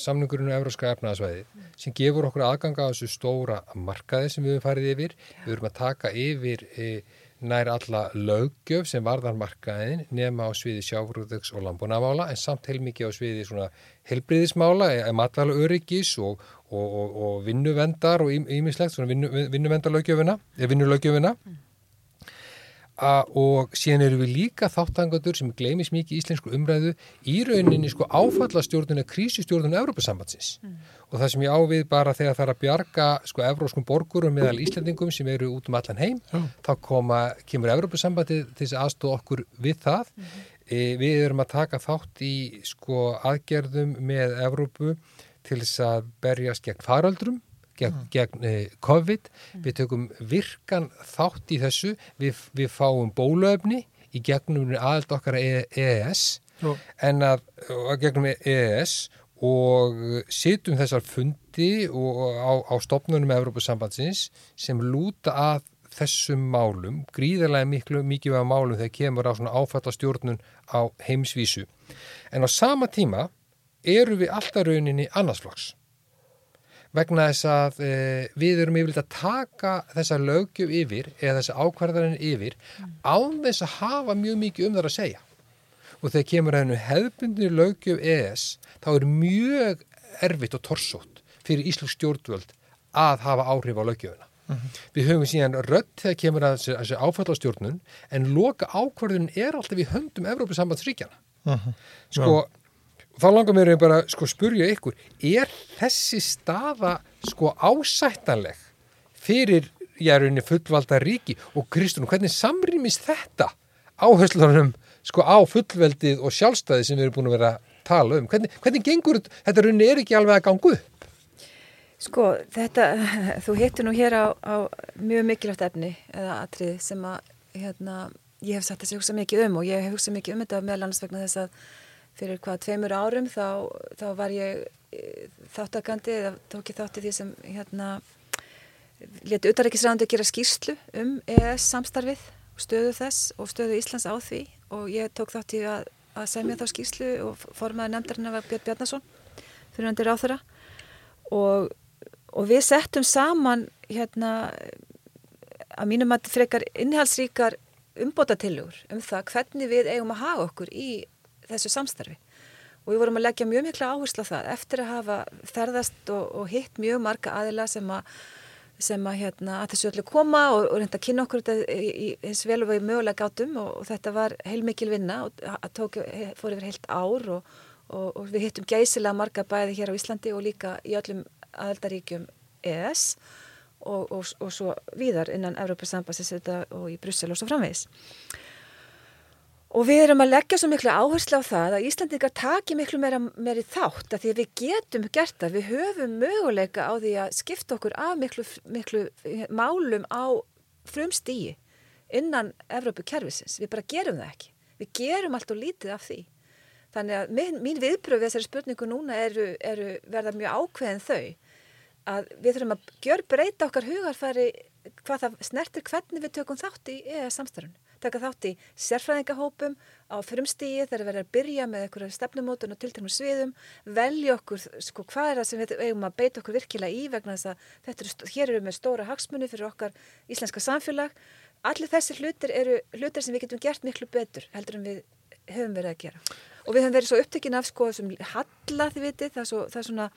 samningurinn um evróska efnaðsvæði sem gefur okkur aðganga á þessu stóra markaði sem við höfum farið yfir. Við höfum að taka yfir e, nær alla lögjöf sem varðar markaðin nema á sviði sjáfrúðugs og lambunamála en samt heilmikið á sviði svona helbriðismála, e, matvæla öryggis og, og, og, og vinnuvendar og ímislegt, svona vinnu, vinnuvendarlögjöfina eða vinnulögjöfina mm. Og síðan eru við líka þáttangadur sem gleimis mikið í íslensku umræðu í rauninni sko áfallastjórnuna krísistjórnuna Európa-sambandsins mm. og það sem ég ávið bara þegar það er að bjarga sko evróskum borgurum meðal Íslandingum sem eru út um allan heim mm. þá koma, kemur Európa-sambandi þess aðstóð okkur við það mm. e, við erum að taka þátt í sko aðgerðum með Európu til þess að berjast gegn faraldrum gegn, mm. gegn eh, COVID, mm. við tökum virkan þátt í þessu, við, við fáum bólöfni í gegnum aðald okkar EES Jú. en að, að gegnum EES og situm þessar fundi á, á stopnunum Európa-sambandsins sem lúta að þessum málum, gríðarlega miklu mikið af málum þegar kemur á svona áfattastjórnun á heimsvísu. En á sama tíma eru við alltaf rauninni annarsflokks vegna þess að e, við erum yfirleitt að taka þessa lögjöf yfir eða þessa ákvarðarinn yfir mm. án þess að hafa mjög mikið um þar að segja og þegar kemur að hennu hefðbundinu lögjöf ES þá er mjög erfitt og torsótt fyrir Íslands stjórnvöld að hafa áhrif á lögjöfuna. Mm -hmm. Við höfum síðan rött þegar kemur að þessi áfallastjórnun en loka ákvarðunin er alltaf í höndum Evrópið sambandsríkjana. Mm -hmm. Sko, ja þá langar mér bara sko spurja ykkur er þessi staða sko ásættanleg fyrir jærunni fullvalda ríki og Kristun, hvernig samrýmist þetta áherslunum sko á fullveldið og sjálfstæði sem við erum búin að vera að tala um? Hvernig, hvernig gengur þetta? Runni er ekki alveg að gangu Sko þetta, þú hittir nú hér á, á mjög mikilvægt efni eða atrið sem að hérna, ég hef satt þessi hugsa mikið um og ég hef hugsað mikið um þetta meðal annars vegna þess að fyrir hvað tveimur árum þá, þá var ég e, þáttakandi eða tók ég þátti því sem hérna leti utarækisræðandi að gera skýrslu um EES samstarfið stöðu þess og stöðu Íslands á því. Og ég tók þátti að, að semja þá skýrslu og formaði nefndarinn af Björn Bjarnason fyrir handir á þeirra og, og við settum saman hérna að mínum að frekar innhalsríkar umbóta tilugur um það hvernig við eigum að hafa okkur í þessu samstarfi og við vorum að leggja mjög mikla áherslu á það eftir að hafa ferðast og, og hitt mjög marga aðila sem að sem að, hérna, að þessu öllu koma og, og reynda að kynna okkur þetta eins vel og við mögulega gátum og, og þetta var heilmikil vinna og að tók, fór yfir heilt ár og, og við hittum gæsilega marga bæði hér á Íslandi og líka í öllum aðaldaríkjum ES og svo víðar innan Európa Sambassins og í Brussel og svo framvegis. Og við erum að leggja svo miklu áherslu á það að Íslandingar taki miklu meira, meiri þátt að því að við getum gert það, við höfum möguleika á því að skipta okkur af miklu, miklu málum á frumstíi innan Evrópu kervisins. Við bara gerum það ekki. Við gerum allt og lítið af því. Þannig að mín, mín viðbröð við þessari spurningu núna eru, eru verða mjög ákveðin þau að við þurfum að gjör breyta okkar hugarfæri hvað það snertir hvernig við tökum þátt í eða samstarfun. Taka þátt í sérfræðingahópum á frumstíi þegar við verðum að byrja með eitthvað stefnumótun og tilteknum sviðum, velja okkur sko hvað er það sem við eigum að beita okkur virkilega í vegna þess að þetta eru, hér eru með stóra hagsmunni fyrir okkar íslenska samfélag. Allir þessi hlutir eru hlutir sem við getum gert miklu betur heldur en við höfum verið að gera og við höfum verið svo upptökin af sko sem halla þið vitið, það er, svo, það er svona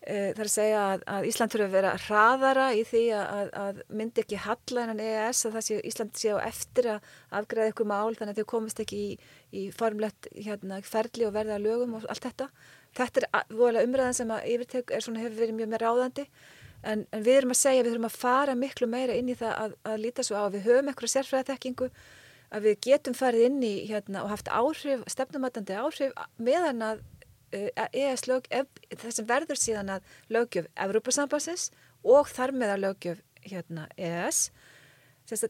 það er að segja að, að Ísland þurfa að vera hraðara í því að, að myndi ekki halla en EES að það sé Ísland sé á eftir að afgræða ykkur mál þannig að þau komist ekki í, í formlegt hérna, ferli og verða lögum og allt þetta. Þetta er umræðan sem að yfirteg er svona hefur verið mjög með ráðandi. En, en við erum að segja við þurfum að fara miklu meira inn í það að, að líta svo á að við höfum eitthvað sérfræðatekkingu að við getum farið inn í hérna, og haft áhrif, stefnumatandi áhrif meðan að uh, ES lög, þessum verður síðan að lögjöf Evrópasambassins og þar með að lögjöf hérna, ES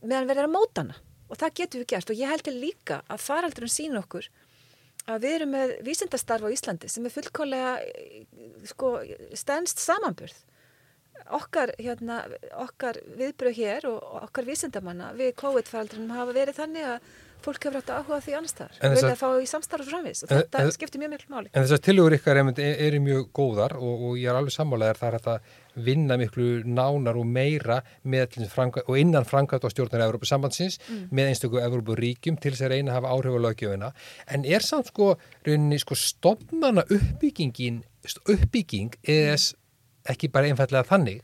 meðan verður að móta hana. Og það getum við gert. Og ég held til líka að faraldurinn sín okkur að við erum með vísindastarf á Íslandi sem er fullkólega sko, stennst samanburð. Okkar, hérna, okkar viðbröð hér og okkar vísindamanna við COVID-fældunum hafa verið þannig að fólk hefur hægt að áhuga því annar staðar og vilja að fá í samstarf og framvis og þetta en, skiptir mjög miklu máli. En þessar tilugur ykkar eru er mjög góðar og, og ég er alveg sammálaðar það er að vinna miklu nánar og meira og innan framkvæmt á stjórnar Európa sambandsins mm. með einstaklega Európa ríkjum til þess að reyna að hafa áhrif á lögjöfina en er samt sko, sko stofnana uppbyggingin uppbygging eða ekki bara einfallega þannig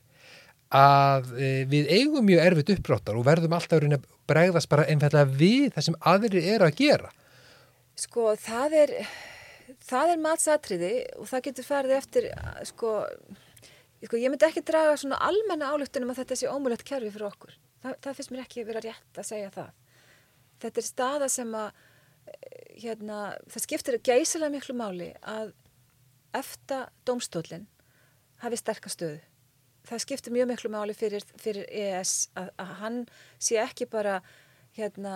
að e, við eigum mjög erfitt uppbrottar og verðum alltaf að bregðast bara einfallega við það sem aðrir eru að gera. Sko það er það er matsatriði og það getur farið eftir sko, sko ég myndi ekki draga svona almenna álugtunum að þetta sé ómulett kjörfi fyrir okkur. Það, það finnst mér ekki vera rétt að segja það. Þetta er staða sem að hérna, það skiptir geysilega miklu máli að eftir domstólinn hafi sterkastöðu. Það skiptir mjög miklu máli fyrir, fyrir ES að, að hann sé ekki bara hérna,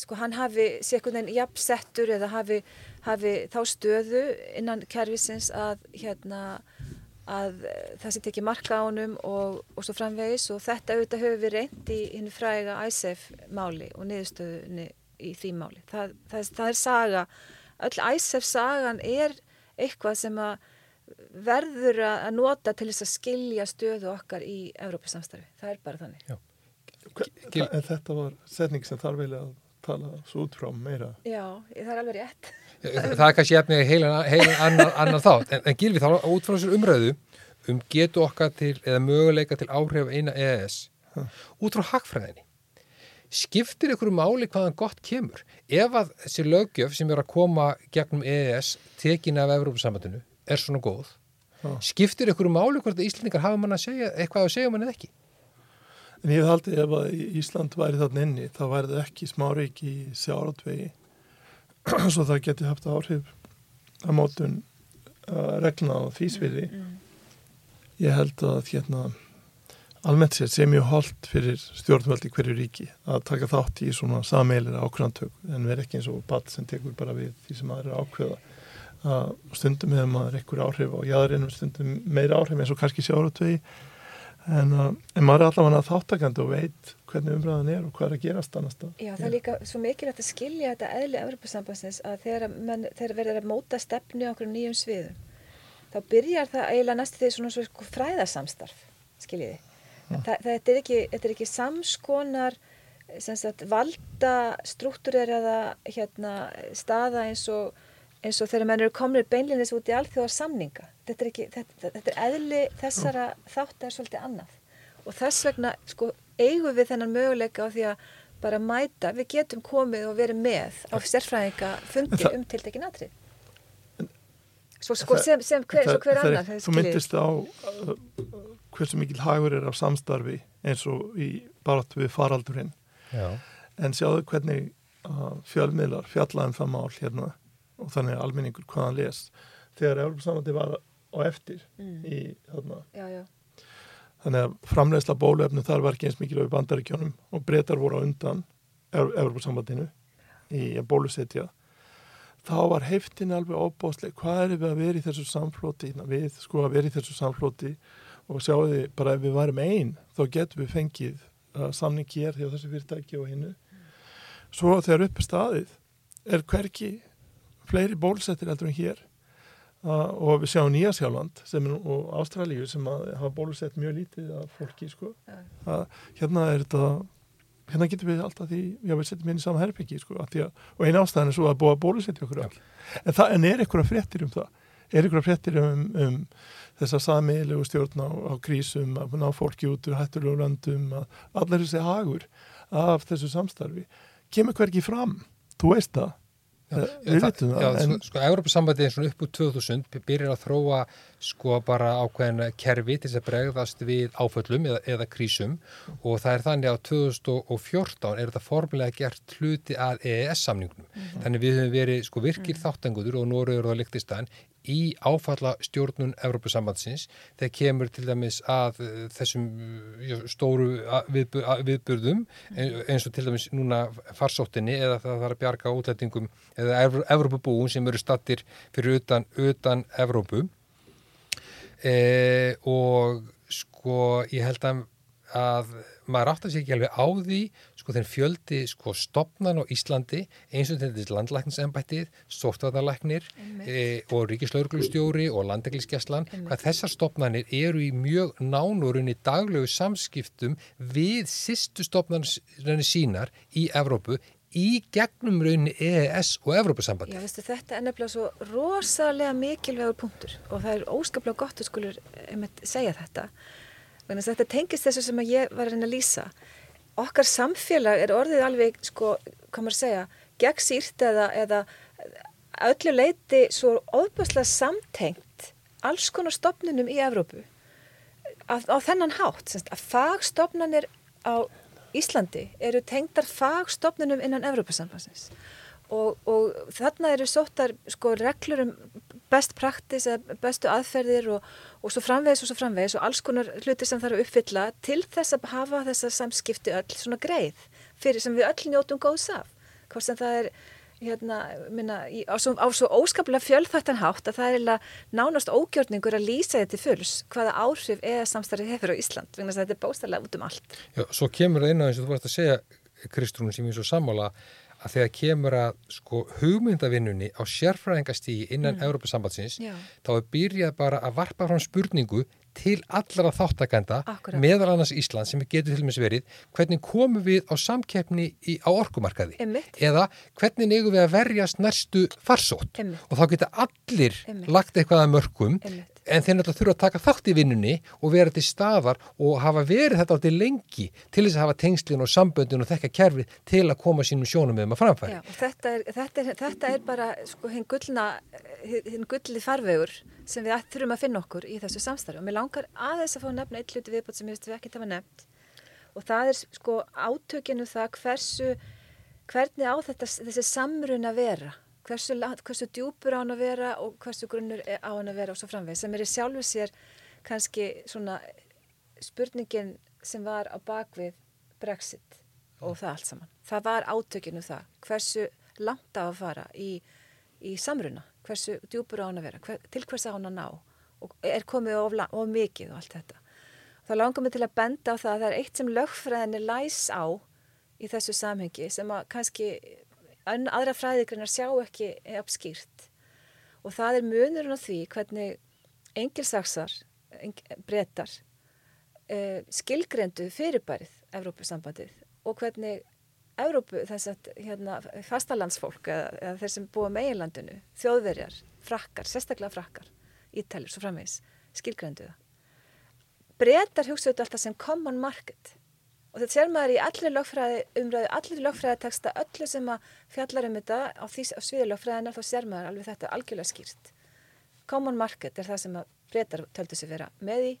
sko hann hafi sé einhvern veginn jafnsettur eða hafi, hafi þá stöðu innan kervisins að hérna að það sé tekið marka ánum og, og svo framvegis og þetta auðvitað höfum við reynd í henni fræga ISEF máli og niðurstöðunni í því máli. Það, það, það er saga, öll ISEF sagan er eitthvað sem að verður að nota til þess að skilja stöðu okkar í Európa-samstarfi. Það er bara þannig. Já. En þetta var setning sem þarf vilja að tala svo út frá meira. Já, það er alveg rétt. Það er kannski efnið heilan, annar, annar þátt. En, en Gilvi, þá út frá þessar umræðu um getu okkar til, eða möguleika til áhrif eina EES, ha. út frá hagfræðinni. Skiptir ykkur máli hvaðan gott kemur? Ef að þessi lögjöf sem er að koma gegnum EES tekin af Európa-sambandinu er svona góð Já. skiptir ykkur máli hvort Íslandingar hafa mann að segja eitthvað að segja mann eða ekki En ég haldi ef að Ísland væri þarna inni þá væri það ekki smáreik í sjáratvegi svo það geti haft áhrif að mótun uh, regluna á sviði mm, mm. ég held að hérna almennt sér sé mjög holdt fyrir stjórnvöldi hverju ríki að taka þátt í svona sameilir ákvæðantök en verð ekki eins og ball sem tekur bara við því sem aðra ákveða að stundum hefur maður ekkur áhrif og jáðurinnum stundum meira áhrif eins og kannski sjáratvegi en, uh, en maður er allavega þáttakandi og veit hvernig umræðan er og hvað er að gerast annars. Já, það er líka svo mikilvægt að skilja þetta eðli Evropasambansins að þegar, man, þegar verður að móta stefnu á okkur nýjum sviðum þá byrjar það eiginlega næstu því svona svona fræðarsamstarf skiljiði. Ja. Það, þetta, er ekki, þetta er ekki samskonar sagt, valda struktúreraða hérna, staða eins og eins og þegar mann eru komnir beinlinnins út í alþjóðar samninga þetta er, ekki, þetta, þetta er eðli þessara þátt er svolítið annað. Og þess vegna sko, eigum við þennan möguleika á því að bara mæta, við getum komið og verið með á sérfræðinga fundi um tiltekin atrið svo sko sem, sem hver, það, hver annar það, Þú myndist á uh, hversu mikil hagur er af samstarfi eins og í barat við faraldurinn. Já. en sjáðu hvernig uh, fjölmiðlar fjallaðum það mál hérna og þannig að almenningur hvaðan les. Þegar Európa-samlandi var á eftir mm. í þarna. Já, já. þannig að framlegsla bólefnu þar var ekki eins mikið á bandaríkjónum og breytar voru á undan Európa-samlandinu í bólusetja. Þá var heftin alveg óbóðsleg hvað er við að vera í þessu samflóti við sko að vera í þessu samflóti og sjáu því bara ef við varum einn þá getum við fengið uh, samning hér því á þessu fyrirtæki og hinnu svo þegar uppi staðið er hverki fleiri bólusettir eldur en hér. Uh, og við sjáum Nýjasjáland og Ástralíu sem hafa bólusett mjög lítið af fólki sko. uh, hérna er þetta hérna getum við alltaf því, já við setjum inn í sama herbyggi sko, að, og eina ástæðan er svo að búa að bólusetja okkur all en, það, en er eitthvað fréttir um það? Er eitthvað fréttir um, um þessa samiðilegu stjórn á, á krísum að ná fólki út úr hættulegu landum að allir þessi hagur af þessu samstarfi? Kemur hverki fram, þú veist það við vitum það. Já, en... sko, Európa-sambandi er svona upp úr 2000, byrjar að þróa sko bara ákveðin kerfi til þess að bregðast við áföllum eða, eða krísum og það er þannig að 2014 er þetta formulega gert hluti að EES-samningnum. Mm -hmm. Þannig við höfum verið sko virkir mm -hmm. þáttanguður og Nóriður og Liktistan í áfalla stjórnun Európa-sambandsins þegar kemur til dæmis að eh, þessum stóru viðburðum eins og til dæmis núna farsóttinni eða það þarf að bjarga útlætingum eða Európa-búum sem eru stattir fyrir utan, utan Európu e, og sko ég held að að maður átt að sé ekki alveg á því sko þenn fjöldi sko stopnan á Íslandi eins og þetta er landlækningsembættið, sortvaðarlæknir e, og ríkislauglustjóri og landeglisgeslan, hvað þessar stopnanir eru í mjög nánurinn í daglegu samskiptum við sýstu stopnarnir sínar í Evrópu í gegnum rauninni EES og Evrópusambandi. Já, veistu, þetta er nefnilega svo rosalega mikilvægur punktur og það er óskaplega gott að skulur segja þetta þetta tengist þessu sem ég var að reyna að lýsa. Okkar samfélag er orðið alveg, sko, hvað maður segja, gegnsýrt eða, eða öllu leiti svo óbúslega samtengt alls konar stopnunum í Evrópu að, á þennan hátt. Semst, að fagstopnunir á Íslandi eru tengdar fagstopnunum innan Evrópusambansins og, og þarna eru sóttar sko reglur um best praktis eða bestu aðferðir og, og svo framvegis og svo framvegis og alls konar hluti sem þarf að uppfylla til þess að hafa þessa samskipti öll svona greið fyrir sem við öll njótum góðs af. Hvort sem það er hérna, minna, á, svo, á svo óskaplega fjölþættan hátt að það er nánast ógjörningur að lýsa þetta fulls hvaða áhrif eða samstarfið hefur á Ísland, vegna þetta er bóstarlega út um allt. Já, svo kemur það inn á eins og þú varst að segja, Kristrún, sem ég svo sammála að þegar kemur að sko hugmyndavinnunni á sérfræðingastígi innan mm. Európa-sambandsins þá er byrjað bara að varpa fram spurningu til allara þáttakenda meðal annars Ísland sem getur til og meins verið hvernig komum við á samkeppni í, á orkumarkaði Einmitt. eða hvernig eigum við að verjast næstu farsótt Einmitt. og þá geta allir Einmitt. lagt eitthvað að mörgum en þeir náttúrulega þurfa að taka þátt í vinnunni og vera til staðar og hafa verið þetta átti lengi til þess að hafa tengslinn og samböndin og þekka kerfi til að koma sínum sjónum með maður framfæri. Já, þetta, er, þetta, er, þetta er bara sko, hinn gulli farvegur sem við þurfum að finna okkur í þessu samstarfi. Og mér langar aðeins að fá að nefna eitt hluti viðbót sem ég veist við ekki tafa nefnt. Og það er sko átökinu það hversu hvernig á þetta, þessi samrun að vera hversu, hversu djúpur á hann að vera og hversu grunnur á hann að vera og svo framveg sem er í sjálfu sér kannski svona spurningin sem var á bakvið Brexit og það allt saman. Það var átökinu það hversu langt á að fara í, í samruna, hversu djúpur á hann að vera, hver, til hvers á hann að ná og er komið of, of mikið og allt þetta. Þá langar mig til að benda á það að það er eitt sem lögfræðinni læs á í þessu samhengi sem að kannski aðra fræðigrinnar sjá ekki uppskýrt og það er munurinn á því hvernig engilsaksar, breytar uh, skilgrendu fyrirbærið Evrópusambandið og hvernig Evrópu, þess að hérna, fastalandsfólk eða, eða þeir sem búa með eiginlandinu, þjóðverjar, frakkar, sérstaklega frakkar, ítælir, svo framvegs, skilgrendu það. Breytar hugsaðu alltaf sem common market og þetta ser maður í allir lögfræði umræðu, allir lögfræðiteksta, öllu sem að fjallar um þetta á, á sviði lögfræðina þá ser maður alveg þetta algjörlega skýrt. Common market er það sem að breytar töldu sig vera með í.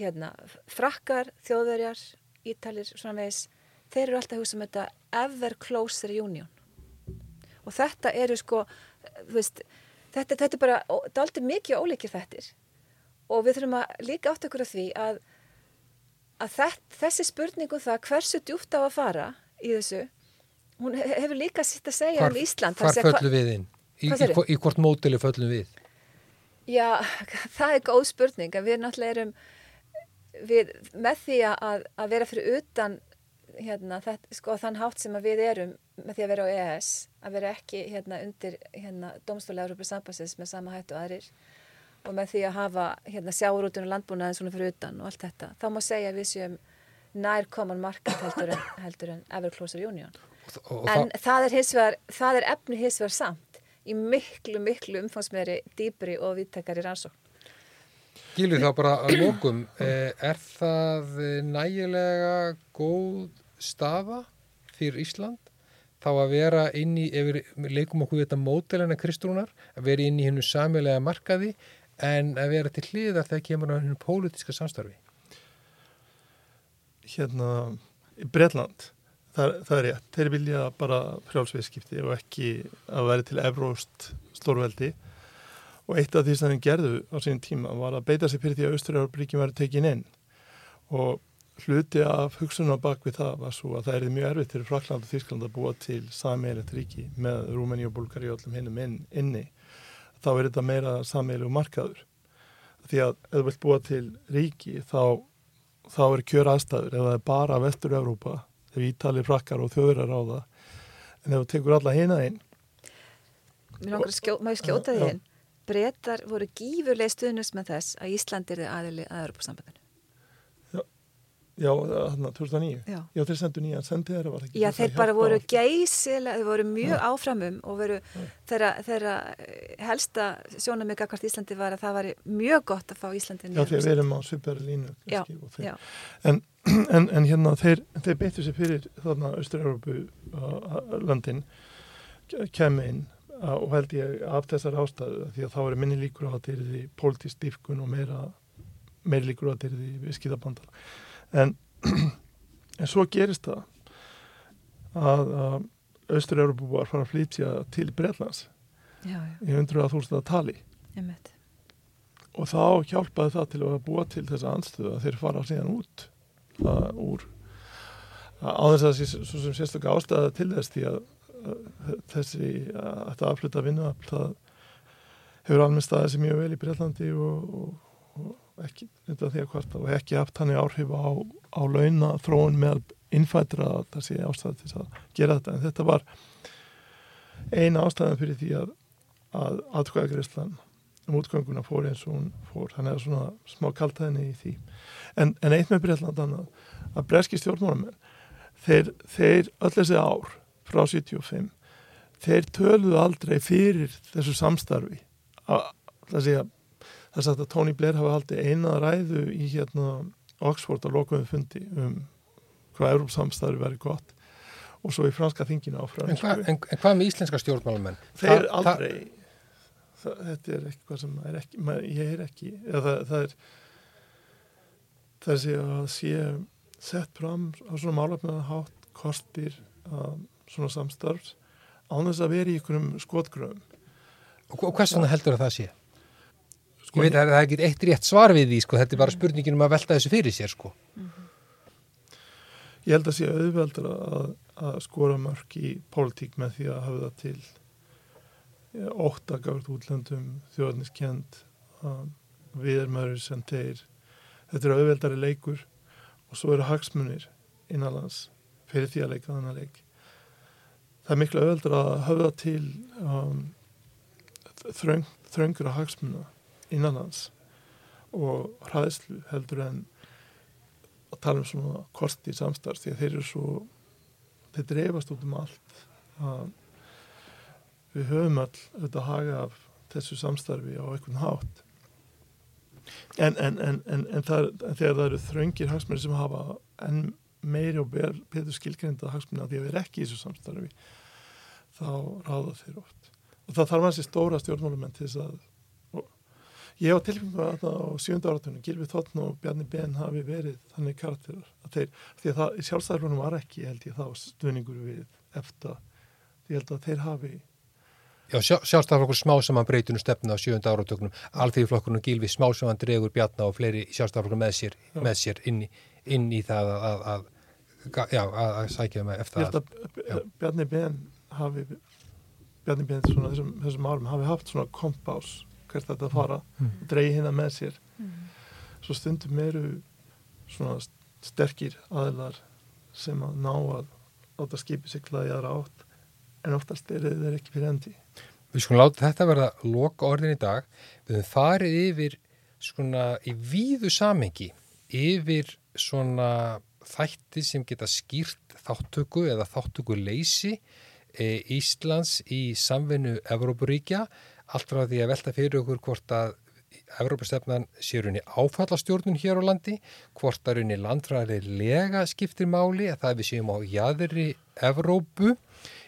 Hérna, frakkar, þjóðverjar ítalir, svona veis þeir eru alltaf húsum þetta ever closer union. Og þetta eru sko veist, þetta, þetta er bara, þetta er mikið ólíkir þettir og við þurfum að líka átt okkur af því að að þess, þessi spurningu um það hversu djúft á að fara í þessu hún hefur líka sitt að segja hvar, um Ísland Hvar föllu við inn? Í, í, í hvort mótili föllum við? Já, það er góð spurning að við náttúrulega erum við, með því að, að vera fyrir utan hérna, þetta, sko, þann hátt sem við erum með því að vera á EAS að vera ekki hérna, undir hérna, domstóla Európa Sambassins með sama hættu aðrir og með því að hafa hérna, sjáurútun og landbúnaðin svona fyrir utan og allt þetta þá má segja að við séum nær common market heldur en, heldur en Ever Closer Union. Og, og, en það, það er hins vegar það er efni hins vegar samt í miklu, miklu umfangsmeiri dýpri og viðtakari rannsókn. Gilvi þá bara að lókum, er það eh, nægilega góð staða fyrir Ísland þá að vera inn í, ef við leikum okkur við þetta mótelina Kristrúnar, að vera inn í hennu samilega markaði en að vera til hliðar þegar kemur á hennu pólitíska samstarfi. hérna í Bretland það, það er rétt, þeir vilja bara frjálsviðskipti og ekki að vera til evróst stórveldi. Og eitt af því sem þeir gerðu á sín tíma var að beita sig fyrir því að Östurjárabríkin væri tekin inn. Og hluti af hugsunum á bak við það var svo að það er mjög erfitt fyrir Frakland og Þískland að búa til sameilet ríki með Rúmeni og Búlgari og öllum hinnum inn, inni þá er þetta meira sameilu markaður. Því að ef þú vilt búa til ríki þá þá er kjör aðstæður ef það er bara vestur-Európa, ef Ítali, Frakkar og þjóður er á það en ef þú tekur alla hina einn Mér langar að má ég skjóta því inn? Bretar voru gífurlega stuðnust með þess að Ísland er aðili að Europasambandinu já, hann 2009 Já. já, þeir sendu nýjan sendi þeirra var ekki? Já, þeir að bara voru geysilega, þeir voru mjög áframum og voru þeirra, þeirra eh, helsta sjónamika hvort Íslandi var að það var mjög gott að fá Íslandi já, því að við erum á svipari línu Já, þeir- já. en, en, en hérna þeir, þeir beittu sér fyrir þarna Östur-Európu landin kemi inn og held ég af þessar ástæðu því að þá er minni líkur á að þeir því pólitísk dýfkun og meira meiri líkur á að þeir því viðskiptabandar en, en svo gerist það að, að Östur-Európu var fara að flytja til Breitlands Já, já, í 100.000 að tali. Með og þá hjálpaði það til að búa til þessa anstöðu að þeir fara síðan út uh, úr á þess að svo sem sérstaklega ástæða til þess því að uh, þessi uh, þetta afhluta vinnu það hefur almennt staðið sér mjög vel í Breitlandi og, og, og ekki undan því að kvarta og ekki haft hann áhrif á, á launa þróun með innfættra að það sé ástæða til að gera þetta. En þetta var eina ástæðan fyrir því að að atkvæðagreyslan um útgönguna fór eins og hún fór. Þannig að svona smá kaltaðinni í því. En, en eitt með Breitland annað að breski stjórnmálamenn þeir, þeir öll þessi ár frá 75 þeir töluðu aldrei fyrir þessu samstarfi. Að, það sé að það sagt að Tony Blair hafi haldið eina ræðu í hérna Oxford á lokuðum fundi um hvað Európ samstarfi verið gott og svo í franska þingina á En, hva, en, en hvað með íslenska stjórnmálumenn? þeir Það- það- aldrei það, þetta er eitthvað sem er ekki maður, ég er ekki eða það, það er það sé að sé sett fram á svona málefnaða hátt kostir um, svona samstarfs án þess að vera í einhverjum skotgröfum Og, og hvers vegna heldur að það sé? Sko, veit að það er ekki eitt rétt svar við því, sko, þetta er bara spurningin um að velta þessu fyrir sér, sko. ég held að sé auðveldur að, að skora mörk í pólitík með því að hafa það til ja, óttagavert útlöndum þjóðniskend við erum öðru sem þeir. Þetta er auðveldari leikur og svo eru hagsmunir innanlands fyrir því að leika þannig leik. Það er miklu auðveldur að hafa til um, þröng, þröngur að hagsmuna innanlands og hræðslu heldur en að tala um svona kosti samstarfs því að þeir eru svo þeir dreifast út um allt að við höfum all auðvitað haga af þessu samstarfi á einhvern hátt. En, en, en, en, en þegar það eru þröngir hagsmunir sem hafa enn meiri og betur skilgreinda hagsmunir að því að við erum ekki í þessu samstarfi þá ráða þeir oft. Og það þarf hansi stóra stjórnmálumenn til þess að ég hef tilfengu að það á sjönda áratunum Gilvi Þotn og Bjarni Ben hafi verið þannig karakterar að þeir, því að það í sjálfstæðarflunum var ekki held ég þá stuðningur við eftir því held að þeir hafi Já, sjá, sjálfstæðarflokkur smá saman breytinu stefna á sjönda áratögnum, alþýðflokkurinn Gilvi smá saman dregur Bjarna og fleiri sjálfstæðarflokkur með sér, Já. með sér inn, inn í það að, að, að, já, að, að sækja með eftir held að, að Bjarni Ben hafi Bjarni Björn svona þessum, þessum árum hafi haft svona kompás hvert þetta að fara mm. og dreyja hérna með sér. Mm. svo stundum eru svona sterkir aðilar sem að ná að láta skipi sigla í aðra átt en oftast er þeir ekki fyrir endi Við skulum láta þetta verða loka orðin í dag. Við höfum farið yfir svona í víðu samengi yfir svona þætti sem geta skýrt þáttöku eða þáttöku leysi e, Íslands í samvinnu Evrópuríkja, allt frá því að velta fyrir okkur hvort að Evrópastefnan sé runni áfallastjórnun hér á landi, hvort að runni landfræðilega skiptir máli að það við séum á jæðri Evrópu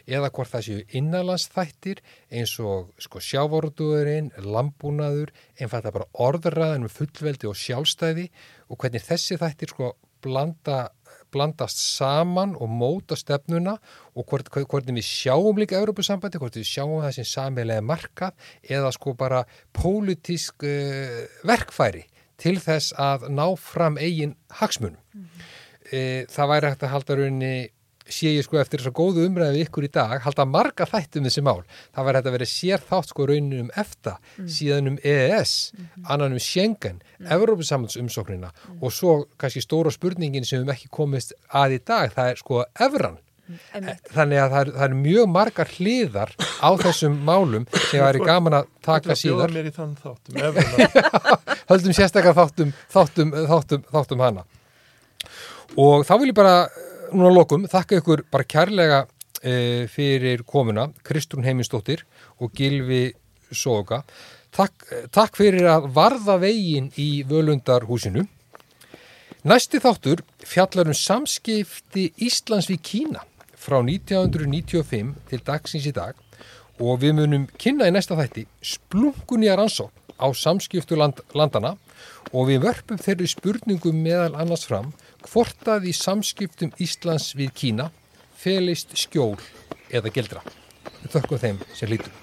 eða hvort það séu innanlandsþættir eins og sko, sjávorduðurinn, lambúnaður, einfalda bara orðraðin með fullveldi og sjálfstæði og hvernig þessi þættir sko blanda, blandast saman og móta stefnuna og hvort, hvort við sjáum líka Európa-sambandi, hvort við sjáum það sem samilega markað eða sko bara pólitísk uh, verkfæri til þess að ná fram eigin hagsmunum. Mm e, það væri hægt að halda raunni sé ég sko eftir þess að góðu umræðu ykkur í dag halda marga þættum þessi mál það var hægt að vera sér þátt sko raunin um EFTA mm. síðan um EES mm -hmm. annan um Schengen, mm. Evrópusamhansumsóknina mm. og svo kannski stóra spurningin sem við ekki komist að í dag það er sko Evran mm, þannig að það er, það er mjög margar hliðar á þessum málum sem það er gaman að taka síðar höldum sérstakar þáttum þáttum, þáttum, þáttum hana og þá vil ég bara núna lokum, þakka ykkur bara kærlega e, fyrir komuna, Kristrún Heiminsdóttir og Gilvi Soga. Takk, takk fyrir að varða vegin í völundarhúsinu. Næsti þáttur fjallar um samskipti Íslands við Kína frá 1995 til dagsins í dag og við munum kynna í næsta þætti splungun í að rannsók á samskiptu land, landana og við vörpum þeirri spurningum meðal annars fram hvort að í samskiptum Íslands við Kína felist skjól eða gildra. Þökkum þeim sem lítum.